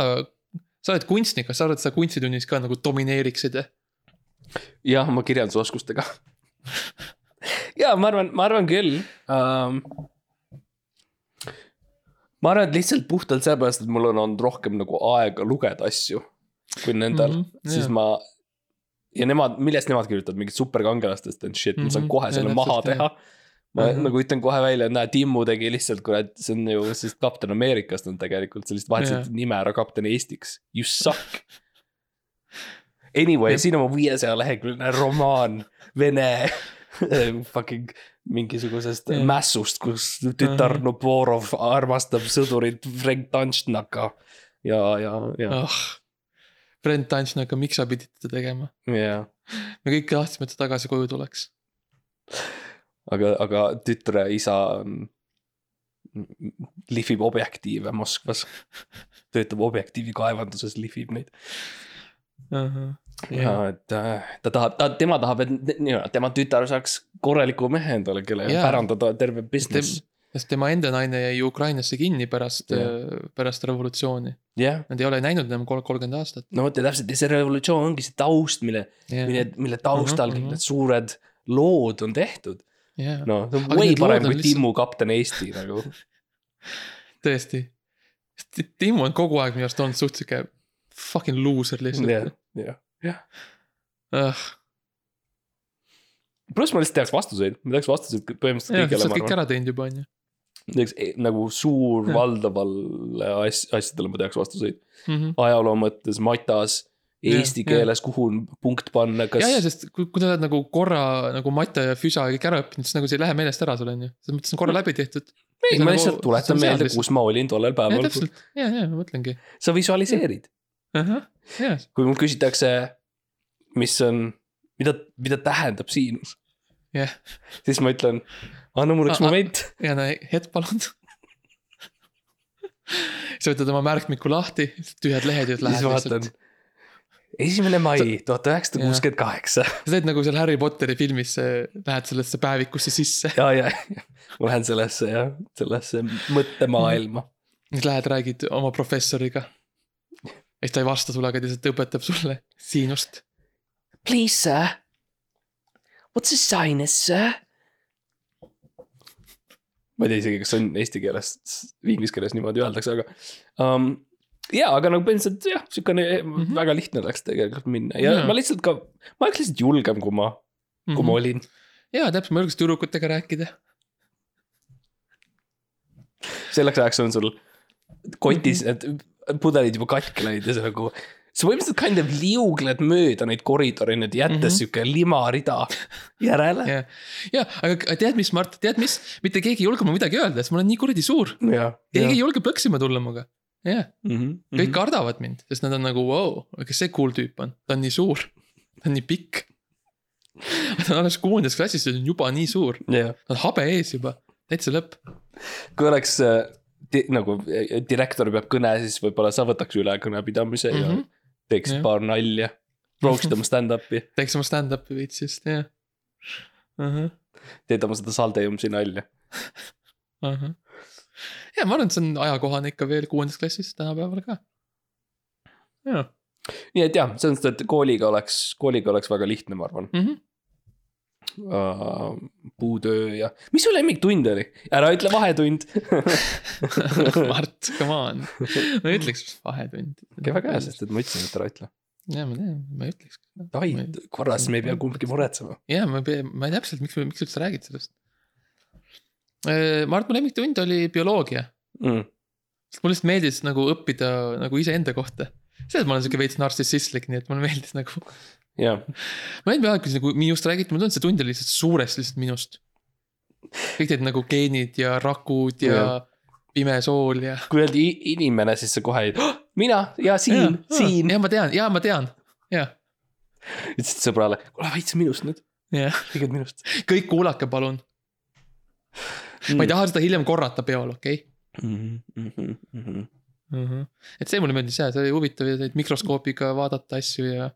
sa oled kunstnik, kas sa arvad, et sa kunstitunnis ka nagu domineeriksid? jah, oma kirjandusoskustega. [laughs] ja ma arvan, ma arvan küll um,. ma arvan, et lihtsalt puhtalt sellepärast, et mul on olnud rohkem nagu aega lugeda asju kui nendel mm, -hmm, siis jah. ma. ja nemad, millest nemad kirjutavad, mingit superkangelastest and shit, ma saan Mhm, kohe selle maha teha. Ma Mhm. nagu ütlen kohe välja, näe, Timmu tegi lihtsalt kurat, see on ju siis kapten Ameerikast on tegelikult, sa lihtsalt vahetasid Jah. nime ära kapten Eestiks, you suck. [laughs] Anyway, siin on oma viiesaja leheküljeline romaan vene fucking mingisugusest Jah. mässust, kus tütar Ahah. Noborov armastab sõdurit Frank Tanšnaka ja, ja, ja, ah, Brent Tansnaga, miks sa pidid seda tegema? ja, me kõik tahtsime, et ta tagasi koju tuleks. aga, aga tütre isa on, lihvib objektiive Moskvas. töötab objektiivi kaevanduses, lihvib neid ja et äh, ta tahab, ta, tema tahab, et tema tütar saaks korraliku mehe endale, kelle Jaa. pärandada terve business. sest tema enda naine jäi Ukrainasse kinni pärast Jah., pärast revolutsiooni. jah, Nad ei ole näinud enam kol- kolmkümmend aastat. no vot ja täpselt ja see revolutsioon ongi see taust, mille, mille, mille taustal Mhm, kõik mhm. need suured lood on tehtud. jah, no see on way parem kui lihtsalt- Timmu kapten Eesti nagu. [laughs] tõesti. Timo on kogu aeg minu arust olnud suht sihuke fucking loser lihtsalt., jah, jah. jah, pluss ma lihtsalt teaks vastuseid, ma teaks vastuseid põhimõtteliselt sa kõigele, oled kõik ära teinud juba on ju. näiteks eh, nagu suur Jah. valdavale as-, asjadele ma teaks vastuseid. Mhm. ajaloo mõttes, matas, eesti jah. keeles, kuhu punkt panna, kas ja, ja sest kui, kui sa oled nagu korra nagu Mata ja Füsa kõik ära õppinud, siis nagu see ei lähe meelest ära sul on ju. selles mõttes on korra läbi tehtud. ma nagu- lihtsalt tuletan meelde, kus ma olin tollel ja päeval. täpselt, ja, ja ma mõtlengi. sa visualiseerid, ja, kui mul küsitakse, mis on, mida, mida tähendab siinus, jah, siis ma ütlen, anna mulle üks moment. ja no hetk palun. [laughs] sa võtad oma märkmiku lahti, tühjad lehed ja lähed lihtsalt., esimene mai tuhat üheksasada kuuskümmend kaheksa. [laughs] sa teed nagu seal Harry Potteri filmis, lähed sellesse päevikusse sisse, ja, ja, ma lähen sellesse jah, sellesse mõttemaailma. siis lähed, räägid oma professoriga. ja siis ta ei vasta sulle, aga ta lihtsalt õpetab sulle siinust. Please sir, what's a sinus sir? ma ei tea isegi, kas on eesti keeles, inglise keeles niimoodi öeldakse, aga um,. ja, aga nagu põhimõtteliselt jah, siukene mm Mhm. -hmm. väga lihtne oleks tegelikult minna ja Jaa. ma lihtsalt ka, ma oleks lihtsalt julgem, kui ma, kui Mhm. ma olin. ja täpselt, ma julgeks tüdrukutega rääkida. selleks ajaks on sul kotis need pudelid juba katki läinud ja sa nagu. sa põhimõtteliselt kind of liugled mööda neid koridore nüüd jättes mm Mhm. -hmm. sihuke limarida järele. ja, ja, aga tead, mis, Mart, tead mis, mitte keegi ei julge mulle midagi öelda, sest ma olen nii kuradi suur. ja, keegi ei julge plõksima tulla minuga. jah, Mhm, kõik kardavad mind, sest nad on nagu, vau, kes see cool tüüp on, ta on nii suur, ta on nii pikk. ta on alles kuuendas klassis ja ta on juba nii suur, jah, ta on habe ees juba, täitsa lõpp. kui oleks äh, di, nagu äh, direktor peab kõne, siis võib-olla sa võtaks üle kõnepidamise mm -hmm. ja Mhm. teeksid Jah. paar nalja. prooviksid [laughs] oma stand-up'i, teeks oma stand-up'i veits just, jah. ahah, teed oma seda Saldeumsi nalja. ahah. Ja ma arvan, et see on ajakohane ikka veel kuuendas klassis tänapäeval ka. jaa, nii et jah, selles mõttes, et kooliga oleks, kooliga oleks väga lihtne, ma arvan mm. -hmm. uh,. puutöö ja, mis su lemmiktund oli? ära ütle vahetund. [laughs] Mart, come on, ma ei ütleks vahetund. väga hea, sest et ma ütlesin, et ära ütle. ja ma tean, ma ei ütleks. davai, korras, me ei pea kumbki muretsema. ja ma ei pea, ma ei täpselt, miks, miks üldse räägid sellest. Mart, mu lemmiktund oli bioloogia, Mm. mulle lihtsalt meeldis nagu õppida nagu iseenda kohta. see, et ma olen siuke veits narcissistlik, nii et mulle [laughs] meeldis nagu, jah, ma ei tea, kui nagu minust räägiti, mulle tundus, see tund oli lihtsalt suuresti lihtsalt minust. kõik need nagu geenid ja rakud ja Jah. pime sool ja. kui öeldi inimene, siis sa kohe ei, mina ja siin, siin. ja ma tean, ja ma tean, jah, ütlesid sõbrale, kuule veits minust nüüd, jah, tegelikult minust kõik kuulake, palun. Mm. ma ei taha seda hiljem korrata peol, okei mm. -hmm, mm -hmm. mm. -hmm. et see mulle meeldis ja see oli huvitav ja neid mikroskoobiga vaadata asju ja.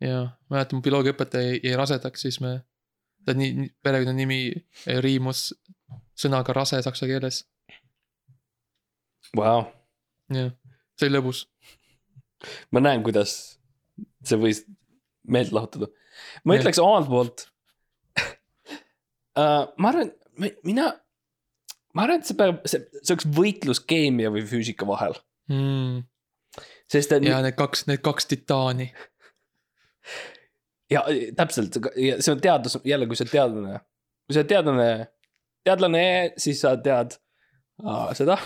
ja mäletan, mu bioloogiaõpetaja jäi- rasedaks, siis me, ta nii, perekonnanimi riimus sõnaga rase saksa keeles, Vau, jah, see oli lõbus. ma näen, kuidas see võis meelt lahutada. ma Jah. ütleks omalt poolt uh. [laughs] ma arvan, mina, ma arvan, et see peab, see, see oleks võitlus keemia või füüsika vahel, Mm. sest et ja need kaks, need kaks titaani, ja täpselt, see on teadus, jälle, kui sa oled teadlane, kui sa oled teadlane, teadlane, siis sa tead aa, seda,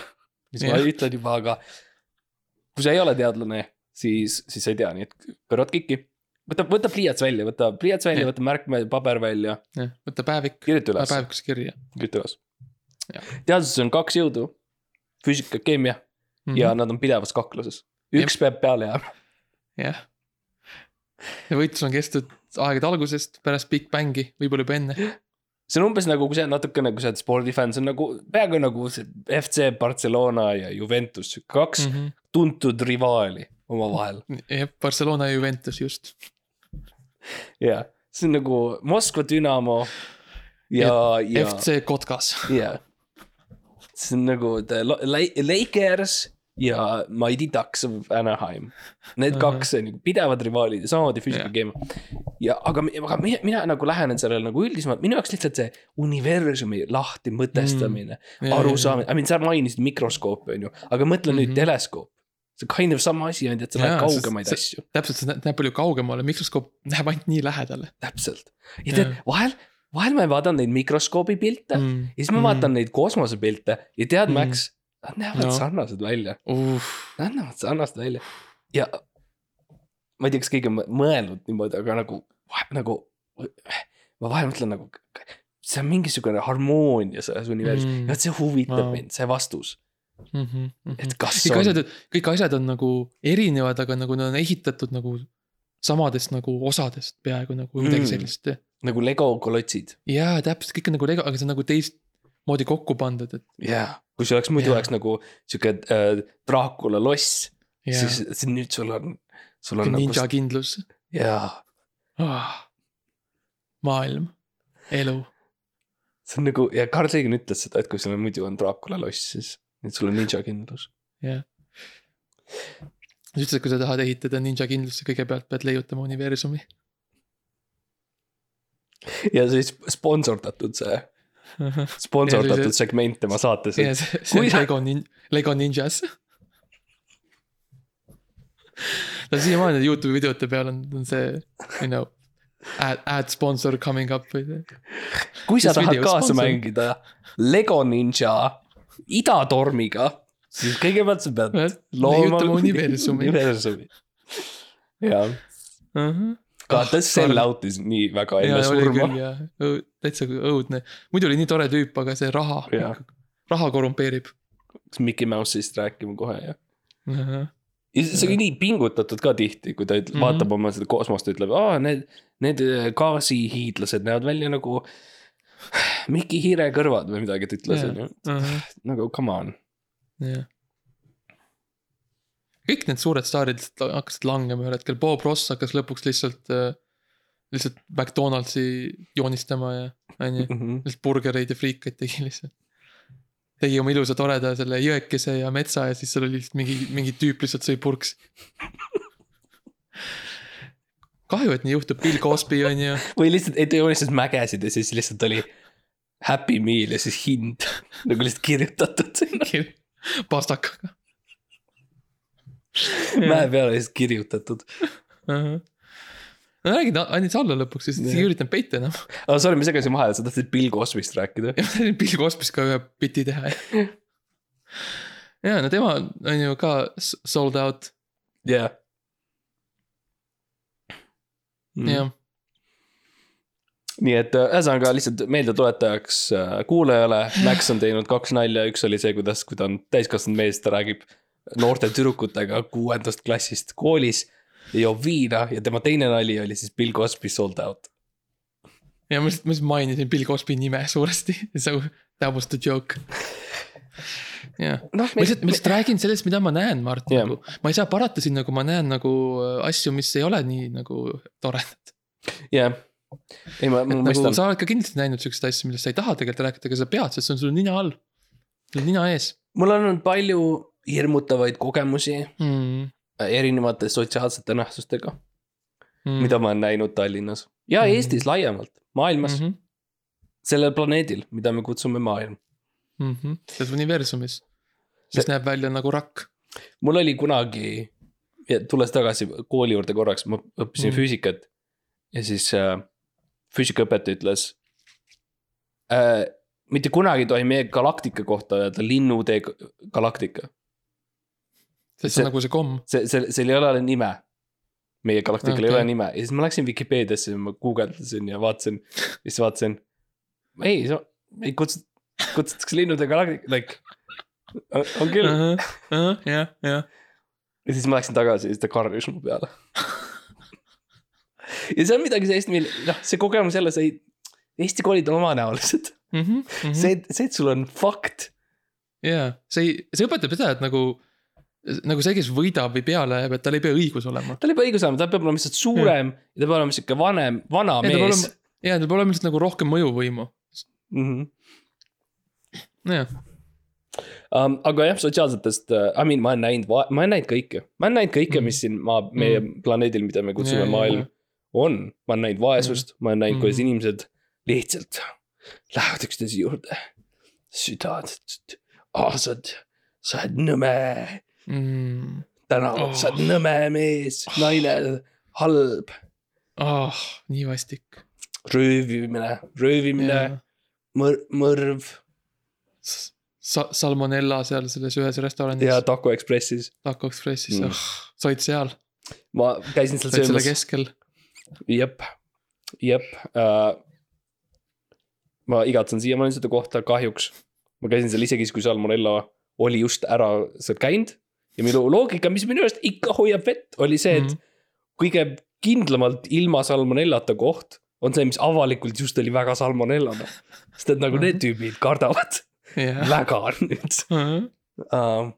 mis ma Jah. ütlen juba, aga kui sa ei ole teadlane, siis, siis sa ei tea, nii et kõrvad kikki. võta, võta pliiats välja, võta pliiats välja, võta märkmepaber välja, jah, võta päevik, kirjuta üles, päevikusse kirja kirjuta üles teaduses on kaks jõudu, füüsika, keemia mm. -hmm. ja nad on pidevas kakluses. üks peab peale jääma. jah. ja võitlus on kestnud aegade algusest, pärast Big Bangi, võib-olla juba enne. see on umbes nagu, kui sa natukene, kui sa oled spordifänn, see on nagu peaaegu nagu see FC Barcelona ja Juventus, kaks mm. -hmm. tuntud rivaali omavahel. jah, Barcelona ja Juventus just. [laughs] ja see on nagu Moskva Dünamo ja, ja, FC Kotkas. ja. see on nagu the Lakers ja Mighty Ducks of Anaheim. Need kaks on nagu pidevad rivaalid ja samamoodi füüsika Jah. keemia. ja aga, aga mina, mina nagu lähenen sellele nagu üldisemalt, minu jaoks lihtsalt see universumi lahti mõtestamine mm., arusaamine, I mean sa mainisid mikroskoopi on ju, aga mõtle mm -hmm. nüüd Mhm. teleskoop. See kind of sama asi ainult, et sa Jaa, näed sest kaugemaid see- asju, täpselt, see näeb palju kaugemale, mikroskoop näeb ainult nii lähedale täpselt. ja tead vahel, vahel ma vaatan neid mikroskoobi pilte mm. mm. ja siis ma vaatan neid kosmosepilte ja tead Mm. mm., Max, nad näevad No. sarnased välja, uh,. nad näevad sarnased välja ja ma ei tea, kas keegi on mõ- mõelnud niimoodi, aga nagu, nagu ma vahel mõtlen nagu, see on mingisugune harmoonia selles universumis Mm. mm., vot see huvitab wow. mind, see vastus, Mm -hmm. et kas kõik on asjad, kõik asjad on nagu erinevad, aga nagu nad on ehitatud nagu samadest nagu osadest peaaegu nagu midagi Mm. sellist. nagu Lego kolotsid jaa, täpselt, kõik on nagu lego, aga see on nagu teistmoodi kokku pandud, et jaa, kui see oleks muidu Jaa. oleks nagu sihuke äh, Dracula loss, jaa, siis, siis nüüd sul on, sul on ninja nagu kindlus jaa, oh.. maailm, elu, see on nagu ja Carl Sagan ütles seda, et kui sul on muidu on Dracula loss, siis nüüd sul on ninja kindlus. jah. sa ütlesid, et kui sa tahad ehitada ninja kindlust, sa kõigepealt pead leiutama universumi. ja siis sponsordatud see, sponsordatud segment tema saates, ja et see, see on Lego nin-, Lego Ninjas. ta siiamaani Youtube'i videote peal on, on see, you know, ad, ad sponsor coming up või see. kui sa tahad video kaasa sponsor. mängida Lego Ninja idatormiga, siis kõigepealt sa pead looma universumi. universumi. jah, ka ta sell out'is nii väga enne surma jah, täitsa õudne, muidu oli nii tore tüüp, aga see raha Jah., raha korrumpeerib. hakkas Mickey Mouse'ist rääkima kohe ja. ja see oli nii pingutatud ka tihti, kui ta ütleb mm. -hmm. vaatab oma seda kosmost ütleb, aa need, need äh, gaasihiidlased näevad välja nagu Miki Hiire kõrvad või midagi ta ütles, onju. nagu come on. jah. kõik need suured staarid hakkasid langema ühel hetkel, Bob Ross hakkas lõpuks lihtsalt, lihtsalt McDonaldsi joonistama ja, on ju, lihtsalt burgereid ja friikaid tegi lihtsalt. tegi oma ilusa toreda selle jõekese ja metsa ja siis seal oli lihtsalt mingi, mingi tüüp lihtsalt sõi purksi. [laughs] kahju, et nii juhtub, Bill Cosby on ju. või lihtsalt, et ta joonistas mägesid ja siis lihtsalt oli Happy meal ja siis hind [laughs] nagu lihtsalt kirjutatud sinna pastakaga. mäe peale lihtsalt kirjutatud. no räägid andis alla lõpuks, Jah. ei üritanud peita enam. [laughs] aga sorry, ma segasin vahele, sa tahtsid Bill Cosby'st rääkida. [laughs] ja ma tahtsin Bill Cosby'st ka ühe biti teha. ja no tema on ju ka sold out, jah. jah. nii et äh, ühesõnaga lihtsalt meeldetuletajaks äh, kuulajale, Max on teinud kaks nalja, üks oli see, kuidas, kui ta on täiskasvanud mees, ta räägib noorte tüdrukutega kuuendast klassist koolis ja joob viina ja tema teine nali oli siis Bill Cosby sold out. ja ma lihtsalt, ma lihtsalt mainisin Bill Cosby nime suuresti, [laughs] so that was the joke. [laughs] jah, noh, ma lihtsalt, ma lihtsalt räägin sellest, mida ma näen, Mart yeah., nagu. ma ei saa parata sinna, kui ma näen nagu äh, asju, mis ei ole nii nagu toredad. jah, ei ma, ma nagu mõistan, sa oled ka kindlasti näinud siukseid asju, millest sa ei taha tegelikult rääkida, aga sa pead, sest see on sul nina all. sul on nina ees mul on olnud palju hirmutavaid kogemusi mm.. äh, erinevate sotsiaalsete nähtustega, Mm. mida ma olen näinud Tallinnas ja Mhm. Eestis laiemalt, maailmas mm, mm. -hmm. sellel planeedil, mida me kutsume maailm. -hmm. Mm -hmm. selles universumis, mis See- näeb välja nagu rakk. mul oli kunagi, tulles tagasi kooli juurde korraks, ma õppisin mm. Mhm. füüsikat ja siis äh, füüsikaõpetaja ütles äh,. mitte kunagi ei tohi meie galaktika kohta öelda linnutee galaktika, sest see See- on nagu see komm. see, see, seal ei ole nime. meie galaktikal okay. ei ole nime ja siis ma läksin Vikipeediasse ja ma guugeldasin ja vaatasin, siis vaatasin. ei, ei kutsu-, kutsutakse linnude galaktika, like on küll jah, jah. ja siis ma läksin tagasi ja siis ta karjus mu peale. ja see on midagi sellist, mil noh, see kogemus jälle, sa ei, Eesti koolid on omanäolised. Mhm, see, see, et sul on fakt. jaa, see ei, see õpetab seda, et nagu, nagu see, kes võidab või peale jääb, et tal ei pea õigus olema. tal ei pea õigus olema, ta peab olema lihtsalt suurem ja ta peab olema sihuke vanem, vana Ja mees. jaa, tal peab olema lihtsalt nagu rohkem mõjuvõimu. Mhm. jah, Um, aga jah, sotsiaalsetest uh,, I mean, ma olen näinud, ma olen näinud kõike, ma olen näinud kõike, mis siin maa, meie Mm. planeedil, mida me kutsume jaa, maailm jaa., on. ma olen näinud vaesust, ma olen näinud, kuidas Mhm. inimesed lihtsalt lähevad üksteise juurde. südad, aa, sa oled, nõme mm.. tänaval oh., sa oled Oh. nõme mees, naine, halb, ah, nii vastik. röövimine, röövimine, mõr-, mõrv Sa-, salmonella seal selles ühes restoranis ja Taco Ekspressis. Taco Expressis Mm. mm., sa olid seal, ma käisin seal olid selle söömas, keskel. jep, jep uh,. ma igatsen siiamaani seda kohta, kahjuks. ma käisin seal isegi siis, kui Salmonella oli just ära seal käinud ja minu loogika, mis minu arust ikka hoiab vett, oli see, et Mhm. kõige kindlamalt ilma salmonellata koht on see, mis avalikult just oli väga salmonellane. sest et nagu need tüübid kardavad jah. väga nüüd uh,.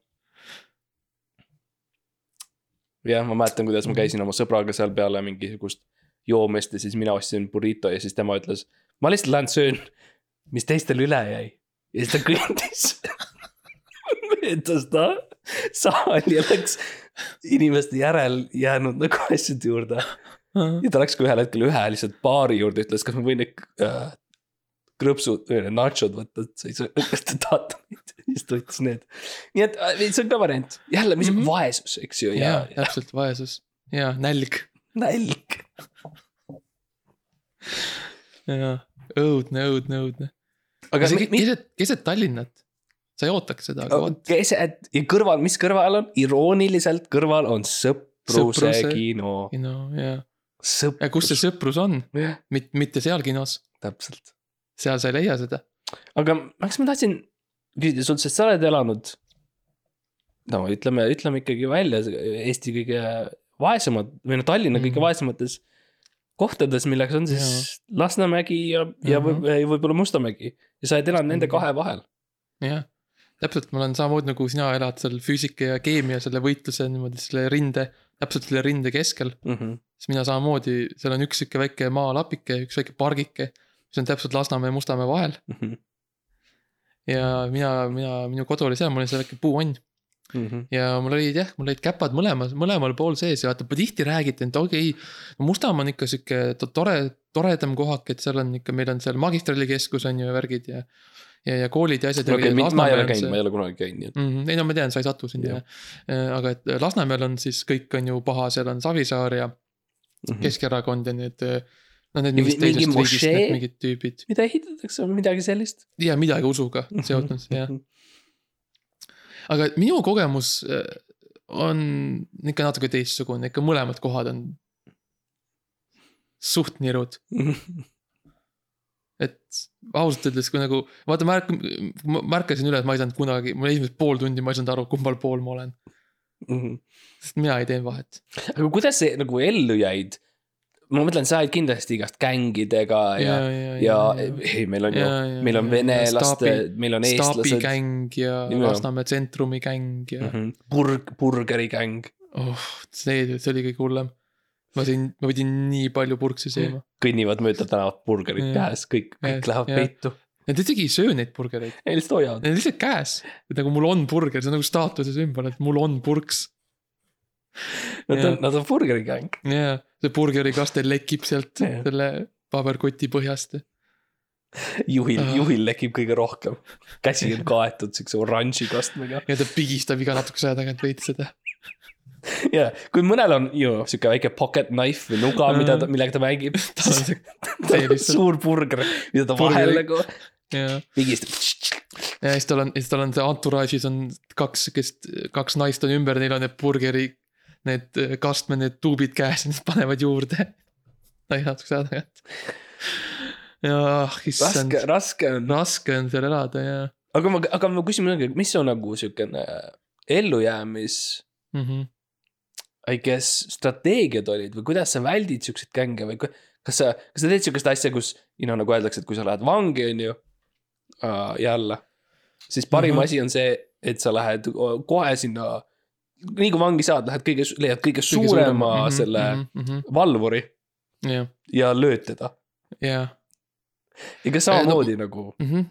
jah, ma mäletan, kuidas ma käisin oma sõbraga seal peale mingisugust joomist ja siis mina ostsin burrito ja siis tema ütles. ma lihtsalt lähen söön, mis teistel üle jäi. ja siis ta kõndis [laughs] möödas ta saali ja läks inimeste järel jäänud nagu asjade juurde. ja ta läks ka ühel hetkel ühe lihtsalt baari juurde, ütles, kas ma võin need äh, krõpsud nachod võtta, et sa ei saa, [laughs] kas te tahate neid. siis ta võttis need. nii et äh, see on ka variant, jälle, mis mm. -hmm. vaesus, eks ju, ja, jaa, ja täpselt, vaesus ja nälg nälg. ja õudne, õudne, õudne. aga see keset, keset Tallinnat, sa ei ootaks seda, aga vot. keset ja kõrval, mis kõrval on, irooniliselt kõrval on sõpruse Sõpruse- kino. no ja, sõprus. ja kus see sõprus on, mitte, mitte seal kinos, täpselt. Seal sa ei leia seda. aga miks ma tahtsin küsida sult, sest sa oled elanud. no ütleme, ütleme ikkagi välja Eesti kõige vaesemad või no Tallinna kõige Mhm. vaesemates kohtades, milleks on siis Lasnamägi ja, ja Mhm. võib- võib-olla Mustamägi ja sa oled elanud nende kahe vahel. jah, täpselt, ma olen samamoodi nagu sina elad seal füüsika ja keemia selle võitluse niimoodi selle rinde, täpselt selle rinde keskel. siis mina samamoodi, seal on üks sihuke väike maalapike, üks väike pargike, mis on täpselt Lasnamäe ja Mustamäe vahel ja mina, mina, minu kodu oli seal, mul oli seal väike puuonn. Mhm. ja mul olid jah, mul olid käpad mõlemas, mõlemal pool sees ja vaata, tihti räägiti, et okei okay,, Mustamäe on ikka sihuke to- tore, toredam kohak, et seal on ikka, meil on seal magistralikeskus on ju ja värgid ja. ja, ja koolid ja asjad. okei, ma ei ole käinud, ma ei ole kunagi käinud, nii et. mm. -hmm. ei no ma tean, sa ei sattu sinna Jah. ja. aga et Lasnamäel on siis kõik on ju paha, seal on Savisaar ja Keskerakond ja need. noh, need mingid mingi teisest riigist mošee? need mingid tüübid mida ehitatakse, midagi sellist? ja midagi usuga seotud jah. [laughs] aga minu kogemus äh, on ikka natuke teistsugune, ikka mõlemad kohad on suht nirud, [laughs] et ausalt öeldes, kui nagu vaata, ma ärk-, ma märkasin üle, et ma ei saanud kunagi, mul esimesed pool tundi ma ei saanud aru, kumbal pool ma olen, sest mina ei tee vahet. aga kuidas see nagu ellu jäid? Ma mõtlen, sa olid kindlasti igast gängidega ja, ja ei, meil on ju Ja, ja,, meil on ja, venelaste Staabi-, meil on eestlased. gäng ja. Lasnamäe tsentrumi gäng ja Burg, burgeri gäng, oh, see, see oli kõige hullem. ma sain, ma pidin nii palju purksi sööma. kõnnivad mööda tänavat burgerit Jah. käes, kõik, kõik jah. peitu. Nad isegi ei söö neid burgereid, Neil lihtsalt hoiavad. need on lihtsalt käes. nagu mul on burger, see on nagu staatuse sümbol, et mul on purks. Nad on, nad on burgeri gäng. jaa, see burgerikaste lekib sealt Jah. selle paberkoti põhjast. juhil Ah., juhil lekib kõige rohkem. käsi on kaetud siukse oranži kastmega. ja ta pigistab iga natukese aja tagant veits seda. ja kui mõnel on ju siuke väike pocket knife või nuga, mida ta, millega ta mängib. [laughs] tal on see, [laughs] suur burger, mida ta vahel nagu pigistab. ja siis tal on, siis tal on see entourage'is on kaks, kes, kaks naist on ümber, neil on need burgeri, need kastme, need tuubid käes ja nad panevad juurde. natukese aja tagant. ja issand raske, raske on. raske on seal elada ja aga ma, aga ma küsin midagi, mis on nagu siukene ellujäämis, mm. -hmm. I guess, strateegiad olid või kuidas sa väldid siukseid gänge või kas sa, kas sa teed siukest asja, kus, you know, nagu öeldakse, et kui sa lähed vangi, on ju uh,, jälle, siis parim mm. -hmm. asi on see, et sa lähed kohe sinna, nii kui vangi saad, lähed kõige, leiad kõige suurema Mhm, selle valvuri jah, ja lööd teda. jah. ja ka samamoodi no, nagu,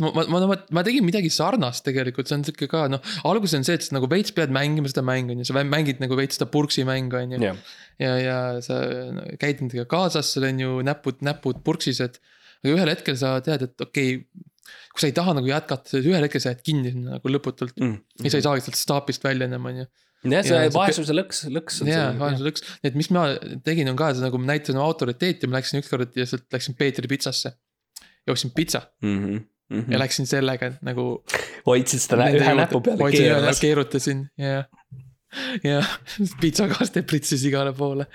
ma, ma, ma, ma, ma tegin midagi sarnast tegelikult, see on sihuke ka noh, alguses on see, et sa nagu veits pead mängima seda mängu on ju, sa mängid nagu veits seda purksi mängu on ju. jah, ja, ja sa no, käid nendega kaasas, sul on ju näpud, näpud purksised. aga ühel hetkel sa tead, et okei okay,, kui sa ei taha nagu jätkata, siis ühel hetkel sa jääd kinni sinna nagu lõputult mm.. ja sa ei saagi sealt staapist välja enam, on ju. jah, see vaesuse lõks, lõks on jaa, vaesuse lõks, et mis ma tegin, on ka nagu ma näitasin oma autoriteeti, ma läksin ükskord ja sealt läksin Peetri pitsasse. jooksin pitsa mm. -hmm. ja läksin sellega nagu. hoidsid seda ühe näpu peale keeramas. keerutasin ja, ja pitsakaste pritsis igale poole.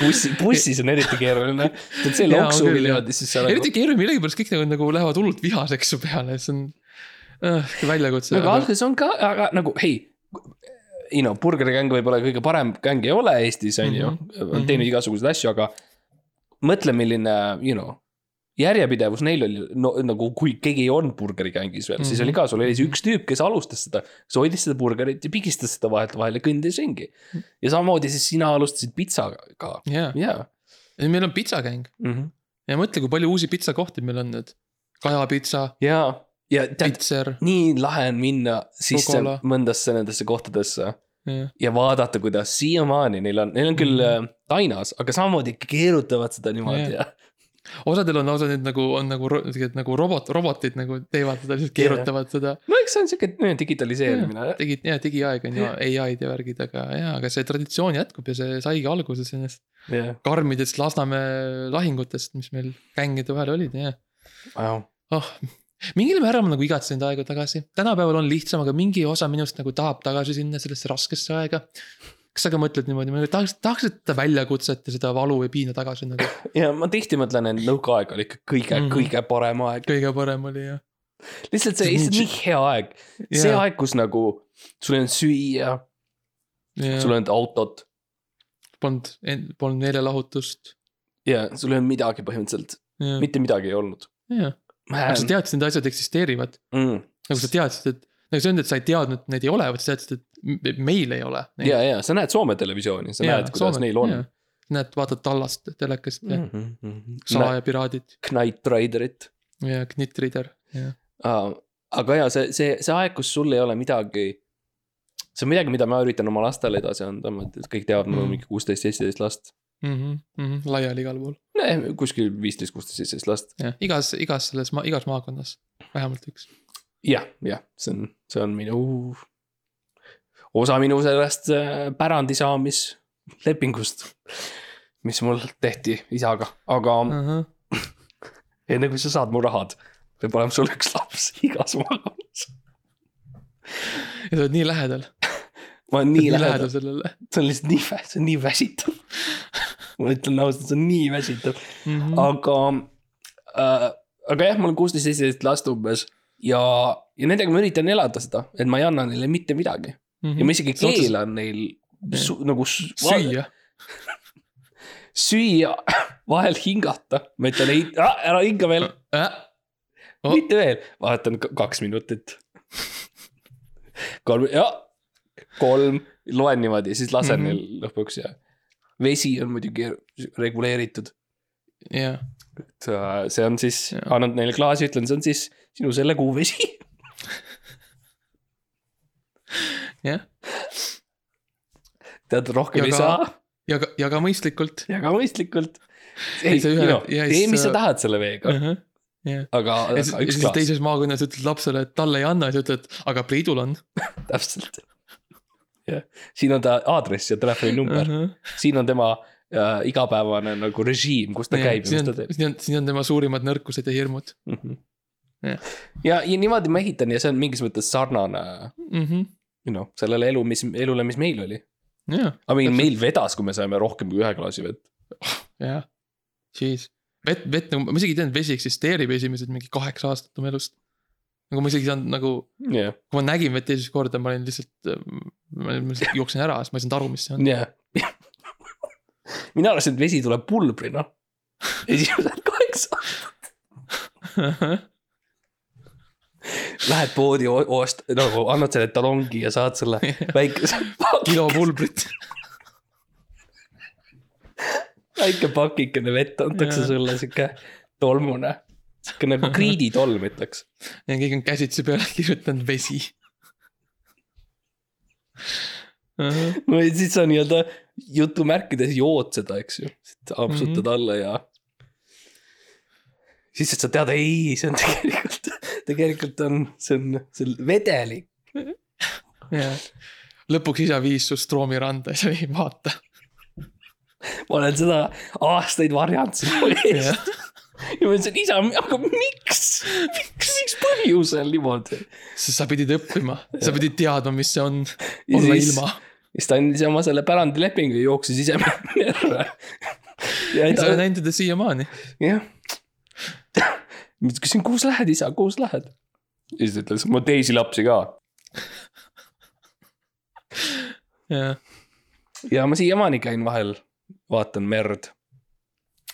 bussi, bussis on eriti keeruline. teed see [laughs] loksu niimoodi, siis sa nagu eriti. keeruline, millegipärast kõik nagu, nagu lähevad hullult vihaseks su peale, see on äh, väljakutse aga. alguses on ka, aga nagu hei. You know, burgerigäng võib-olla kõige parem gäng ei ole Eestis, on ju Mhm., on teinud igasuguseid asju, aga. mõtle, milline, you know, järjepidevus neil oli no, nagu, kui keegi ei olnud burgerigängis veel mm, -hmm. siis Mhm. oli ka, sul oli see üks tüüp, kes alustas seda. kes hoidis seda burgerit ja pigistas seda vahelt vahele ja kõndis ringi. ja samamoodi siis sina alustasid pitsaga ka, jaa, jaa. meil on pitsakäng ja mõtle, kui palju uusi pitsakohti meil on nüüd. kajapitsa, jaa, ja tead, nii lahe on minna sisse Kokola. mõndasse nendesse kohtadesse jah. ja vaadata, kuidas siiamaani neil on, neil on küll mm. tainas, aga samamoodi keerutavad seda niimoodi Jah. ja osadel on lausa nüüd nagu, on nagu, nagu robot, robotid nagu teevad seda, lihtsalt keerutavad seda. no eks see on siuke no, digitaliseerimine. digi, jaa, digiaeg on ju, ai-d ja värgid, aga jaa, aga see traditsioon jätkub ja see saigi alguse sellest jah, karmidest Lasnamäe lahingutest, mis meil gängide vahel olid, jah. oh, mingil määral ma nagu igatsen neid aegu tagasi, tänapäeval on lihtsam, aga mingi osa minust nagu tahab tagasi sinna sellesse raskesse aega. kas sa ka mõtled niimoodi, ma tahaks, tahaks seda väljakutset ja seda valu ja piina tagasi nagu [laughs] ja ma tihti mõtlen, et nõukaaeg oli ikka kõige mm. -hmm. kõige parem aeg. kõige parem oli jah. lihtsalt see, lihtsalt nii hea aeg. see Jaa. aeg, kus nagu sul ei olnud süüa, sul ei olnud autot polnud, polnud meelelahutust. ja sul ei olnud midagi põhimõtteliselt, mitte midagi ei olnud. jah, aga sa teadsid, need asjad eksisteerivad, mm.. nagu sa teadsid, et nagu see on, et sa ei teadnud, et neid ei ole, vaid sa teadsid, et meil ei ole. ja, ja sa näed Soome televisiooni, sa näed, kuidas neil on. näed, vaatad tallast telekast ja mm. -hmm. salajapiraadid Knight Riderit ja Knitrider ja uh,. aga ja see, see, see aeg, kus sul ei ole midagi see on midagi, mida ma üritan oma lastele edasi anda, et kõik teavad, mul on Mm. mingi kuusteist, seitseteist last. mm. -hmm. laiali igal pool. kuskil viisteist, kuusteist, seitseteist last. jah, igas, igas selles, igas maakonnas vähemalt üks. jah, jah, see on, see on minu osa minu sellest äh, pärandi saamislepingust, mis mul tehti isaga, aga [laughs] enne kui sa saad mu rahad, peab olema sul üks laps igas maakonnas. ja sa oled nii lähedal. ma olen nii lähedal, sellele see on lihtsalt nii, see on nii väsitav. Ma ütlen ausalt, see on nii väsitav, mm. -hmm. aga äh,, aga jah, mul on kuusteist, seitseteist last umbes ja, ja nendega ma üritan elada seda, et ma ei anna neile mitte midagi ja ma isegi keelan neil su, nagu su, süüa. [laughs] süüa, vahel hingata, ma ütlen ei, ära hinga veel, Oh. mitte veel, vaatan kaks minutit. kolm, ja kolm, loen niimoodi, siis lasen mm. -hmm. neil lõpuks ja. Vesi on muidugi reguleeritud, jah, et äh, see on siis annan neile klaasi, ütlen, see on siis sinu selle kuu vesi. jah, tead, rohkem ei saa ja ka, ja ka mõistlikult. ja ka mõistlikult. Ei, ja tee, mis sa sa- tahad selle veega, aga ja siis, aga ja üks klaas, teises maakonnas ütled lapsele, et talle ei anna siis ütled, aga Priidul on. [laughs] täpselt. jah, siin on ta aadress ja telefoninumber, Uh-huh. siin on tema äh, igapäevane nagu režiim, kus ta käib ja siin mis ta on, teeb. siin on, siin on tema suurimad nõrkused ja hirmud Jah. ja, ja niimoodi ma ehitan ja see on mingis mõttes sarnane, mm. -hmm. you know, sellele elu, mis, elule, mis meil oli. mean, Täpselt. meil vedas, kui me saime rohkem kui ühe klaasi vett. jah, jeez. vett, vett nagu, ma isegi ei teadnud, vesi eksisteerib esimesed mingi kaheksa aastat oma elust. Nagu ma isegi ei saanud nagu, jah, kui ma nägin vett esimest korda, ma olin lihtsalt, ma lihtsalt jooksin ära, sest ma ei saanud aru, mis see on. jah. mina arvasin, et vesi tuleb pulbrina. esimesed kaheksa. Lähed poodi, ost-, nagu annad selle talongi ja saad selle [laughs] väikese kilo pulbrit. väike pakikene vett antakse sulle sihuke tolmune, sihuke nagu kriiditolm ütleks. ja keegi on käsitsi peale kirjutanud vesi. no ja siis sa nii-öelda jutumärkides jood seda, eks ju, apsutad alla ja. siis sa tead, ei, see on tegelikult, tegelikult on, see on, see on vedelik. jah, lõpuks isa viis su Stroomi randa ja sa ei vaata. ma olen seda aastaid varjanud sinu eest. Ja ma ütlesin, isa, aga miks, miks, miks põhjusel niimoodi? sest sa pidid õppima, sa pidid teadma, mis see on olla siis- ilma. siis ta andis oma selle pärandilepingu ja jooksis ise merre. ja sa ta, näinud teda siiamaani. jah. ma küsisin, kuhu sa lähed, isa, kuhu sa lähed? ja siis ta ütles, mul teisi lapsi ka. jah, ja ma siiamaani käin vahel, vaatan merd.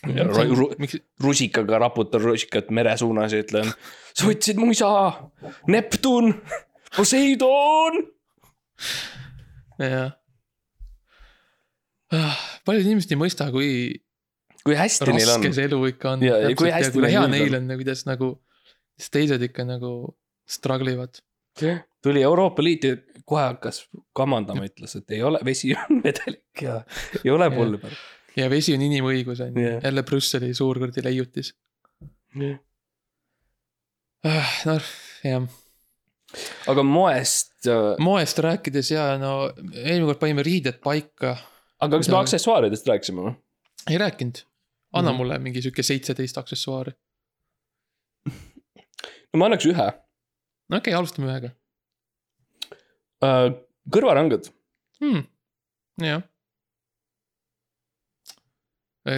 Ja ru- miks, rusikaga raputan rusikat mere suunas ja ütlen, sa võtsid mu isa, Neptun, Poseidon. jah. paljud inimesed ei mõista, kui kui hästi neil on raske. see elu ikka on. Ja- ja kui hästi kui hea neil on. on ja kuidas nagu, siis teised ikka nagu struggle ivad. tuli Euroopa Liit ja kohe hakkas kamandama, ütles, et ei ole, vesi on vedelik ja ei ole pulber. Ja vesi on inimõigus on ju Jah., jälle Brüsseli suur kuradi leiutis. noh, jah, aga moest, aga moest rääkides ja no eelmine kord panime riided paika, kas me aksessuaaridest rääkisime või? ei rääkinud. anna Mhm. mulle mingi sihuke seitseteist aksessuaari. no ma annaks ühe. no okei okay,, alustame ühega kõrvarangad, hmm.. jah.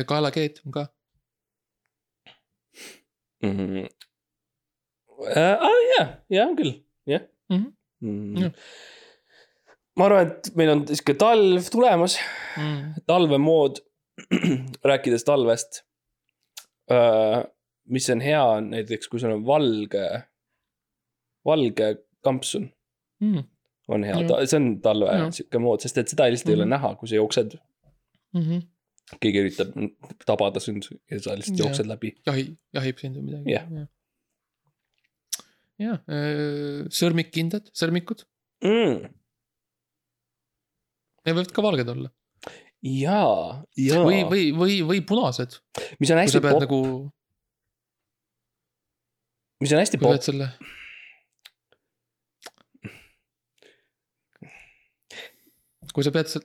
Kaelakeet on ka. mm.. aa jaa, jaa on küll, jah Mhm. mm. Jah.. ma arvan, et meil on sihuke talv tulemas, Mm. talvemood, [clears throat] rääkides talvest. mis on hea, on näiteks kui sul on valge, valge kampsun Mm. on hea Jah., see on talve Jah. sihuke mood, sest et seda lihtsalt ei ole Mhm. näha, kui sa jooksed. Mm -hmm. Keegi üritab tabada sind ja sa lihtsalt Jah. jooksed läbi. jahi, jahib sind või midagi Jah.. jah, sõrmikkindad, sõrmikud, Mm. Need võivad ka valged olla jaa, jaa. või, või, või, või punased, mis on hästi popp, nagu, mis on hästi popp selle. kui sa pead seal,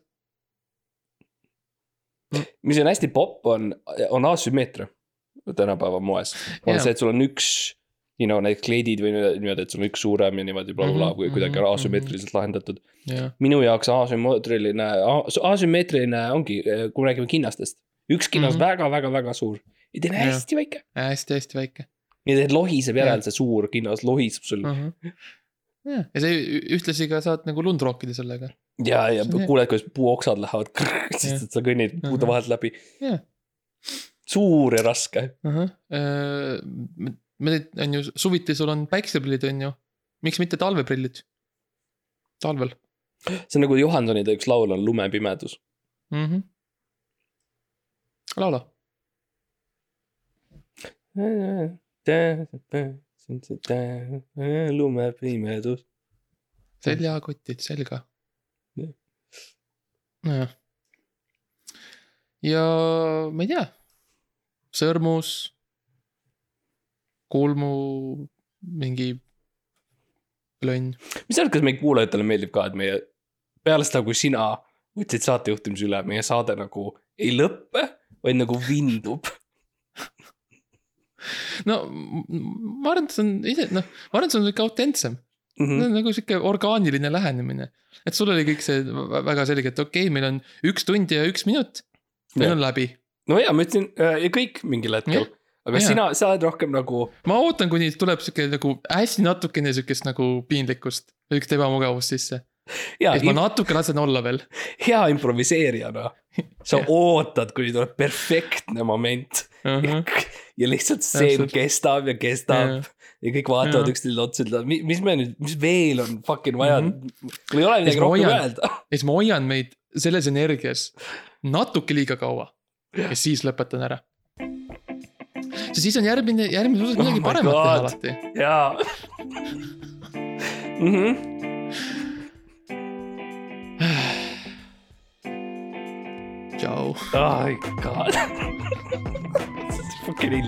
mis on hästi popp, on, on asümmeetria tänapäeva moes. on Jaa. see, et sul on üks, you know, näiteks kleidid või niimoodi, et sul on üks suurem ja niimoodi blablabla, Mhm, kui kuidagi on mhm, asümmeetriliselt lahendatud. jah, minu jaoks asümmeetriline, asümmeetriline ongi, kui me räägime kinnastest. üks kinnas Mhm. väga-väga-väga suur ja teine Jah. hästi väike. hästi-hästi väike ja tead lohiseb järel see suur kinnas lohiseb sul. -huh. jah, ja ü- ühtlasi ka saad nagu lund rookida sellega. ja, ja kuuled, kuidas puuoksad lähevad, sest Jah. et sa kõnnid puude Mhm. vahelt läbi. Jah. suur ja raske. Uh -huh. me nüüd on ju suviti, sul on päikseprillid, on ju. miks mitte talveprillid? talvel see on nagu Johansonide üks laul on Lumepimedus. mm. -hmm. laula. lumepimedus. seljakotid selga. nojah. ja ma ei tea, sõrmus, kulmu, mingi plönn. mis sa arvad, kas meie kuulajatele meeldib ka, et meie peale seda, kui sina võtsid saatejuhtimise üle, meie saade nagu ei lõppe, vaid nagu vindub. no ma arvan, et see on ise, noh, ma arvan, et see on sihuke autentsem. See on nagu sihuke orgaaniline lähenemine. et sul oli kõik see vä- väga selge, et okei okay,, meil on üks tund ja üks minut. meil Jah. on läbi. no ja ma ütlesin äh, ja kõik mingil hetkel aga Jaa. sina, sa oled rohkem nagu ma ootan, kuni tuleb sihuke nagu hästi natukene sihukest nagu piinlikkust, sihukest ebamugavust sisse. hea et, ma natuke lasen olla veel. [laughs] hea improviseerijana. sa ootad, kuni tuleb perfektne moment ja lihtsalt Täpselt. kestab ja kestab. Ja kõik vaatavad üksteisele otsa, ütlevad, mis me nüüd, mis veel on fucking vaja mm. -hmm. mul ei ole midagi rohkem öelda. [laughs] ja siis ma hoian meid selles energias natuke liiga kaua. ja siis lõpetan ära. sest siis on järgmine, järgmises osas Oh midagi my paremat teha God. alati. jaa. [laughs] Mhm. tšau. Oh my god. [laughs] see fucking ei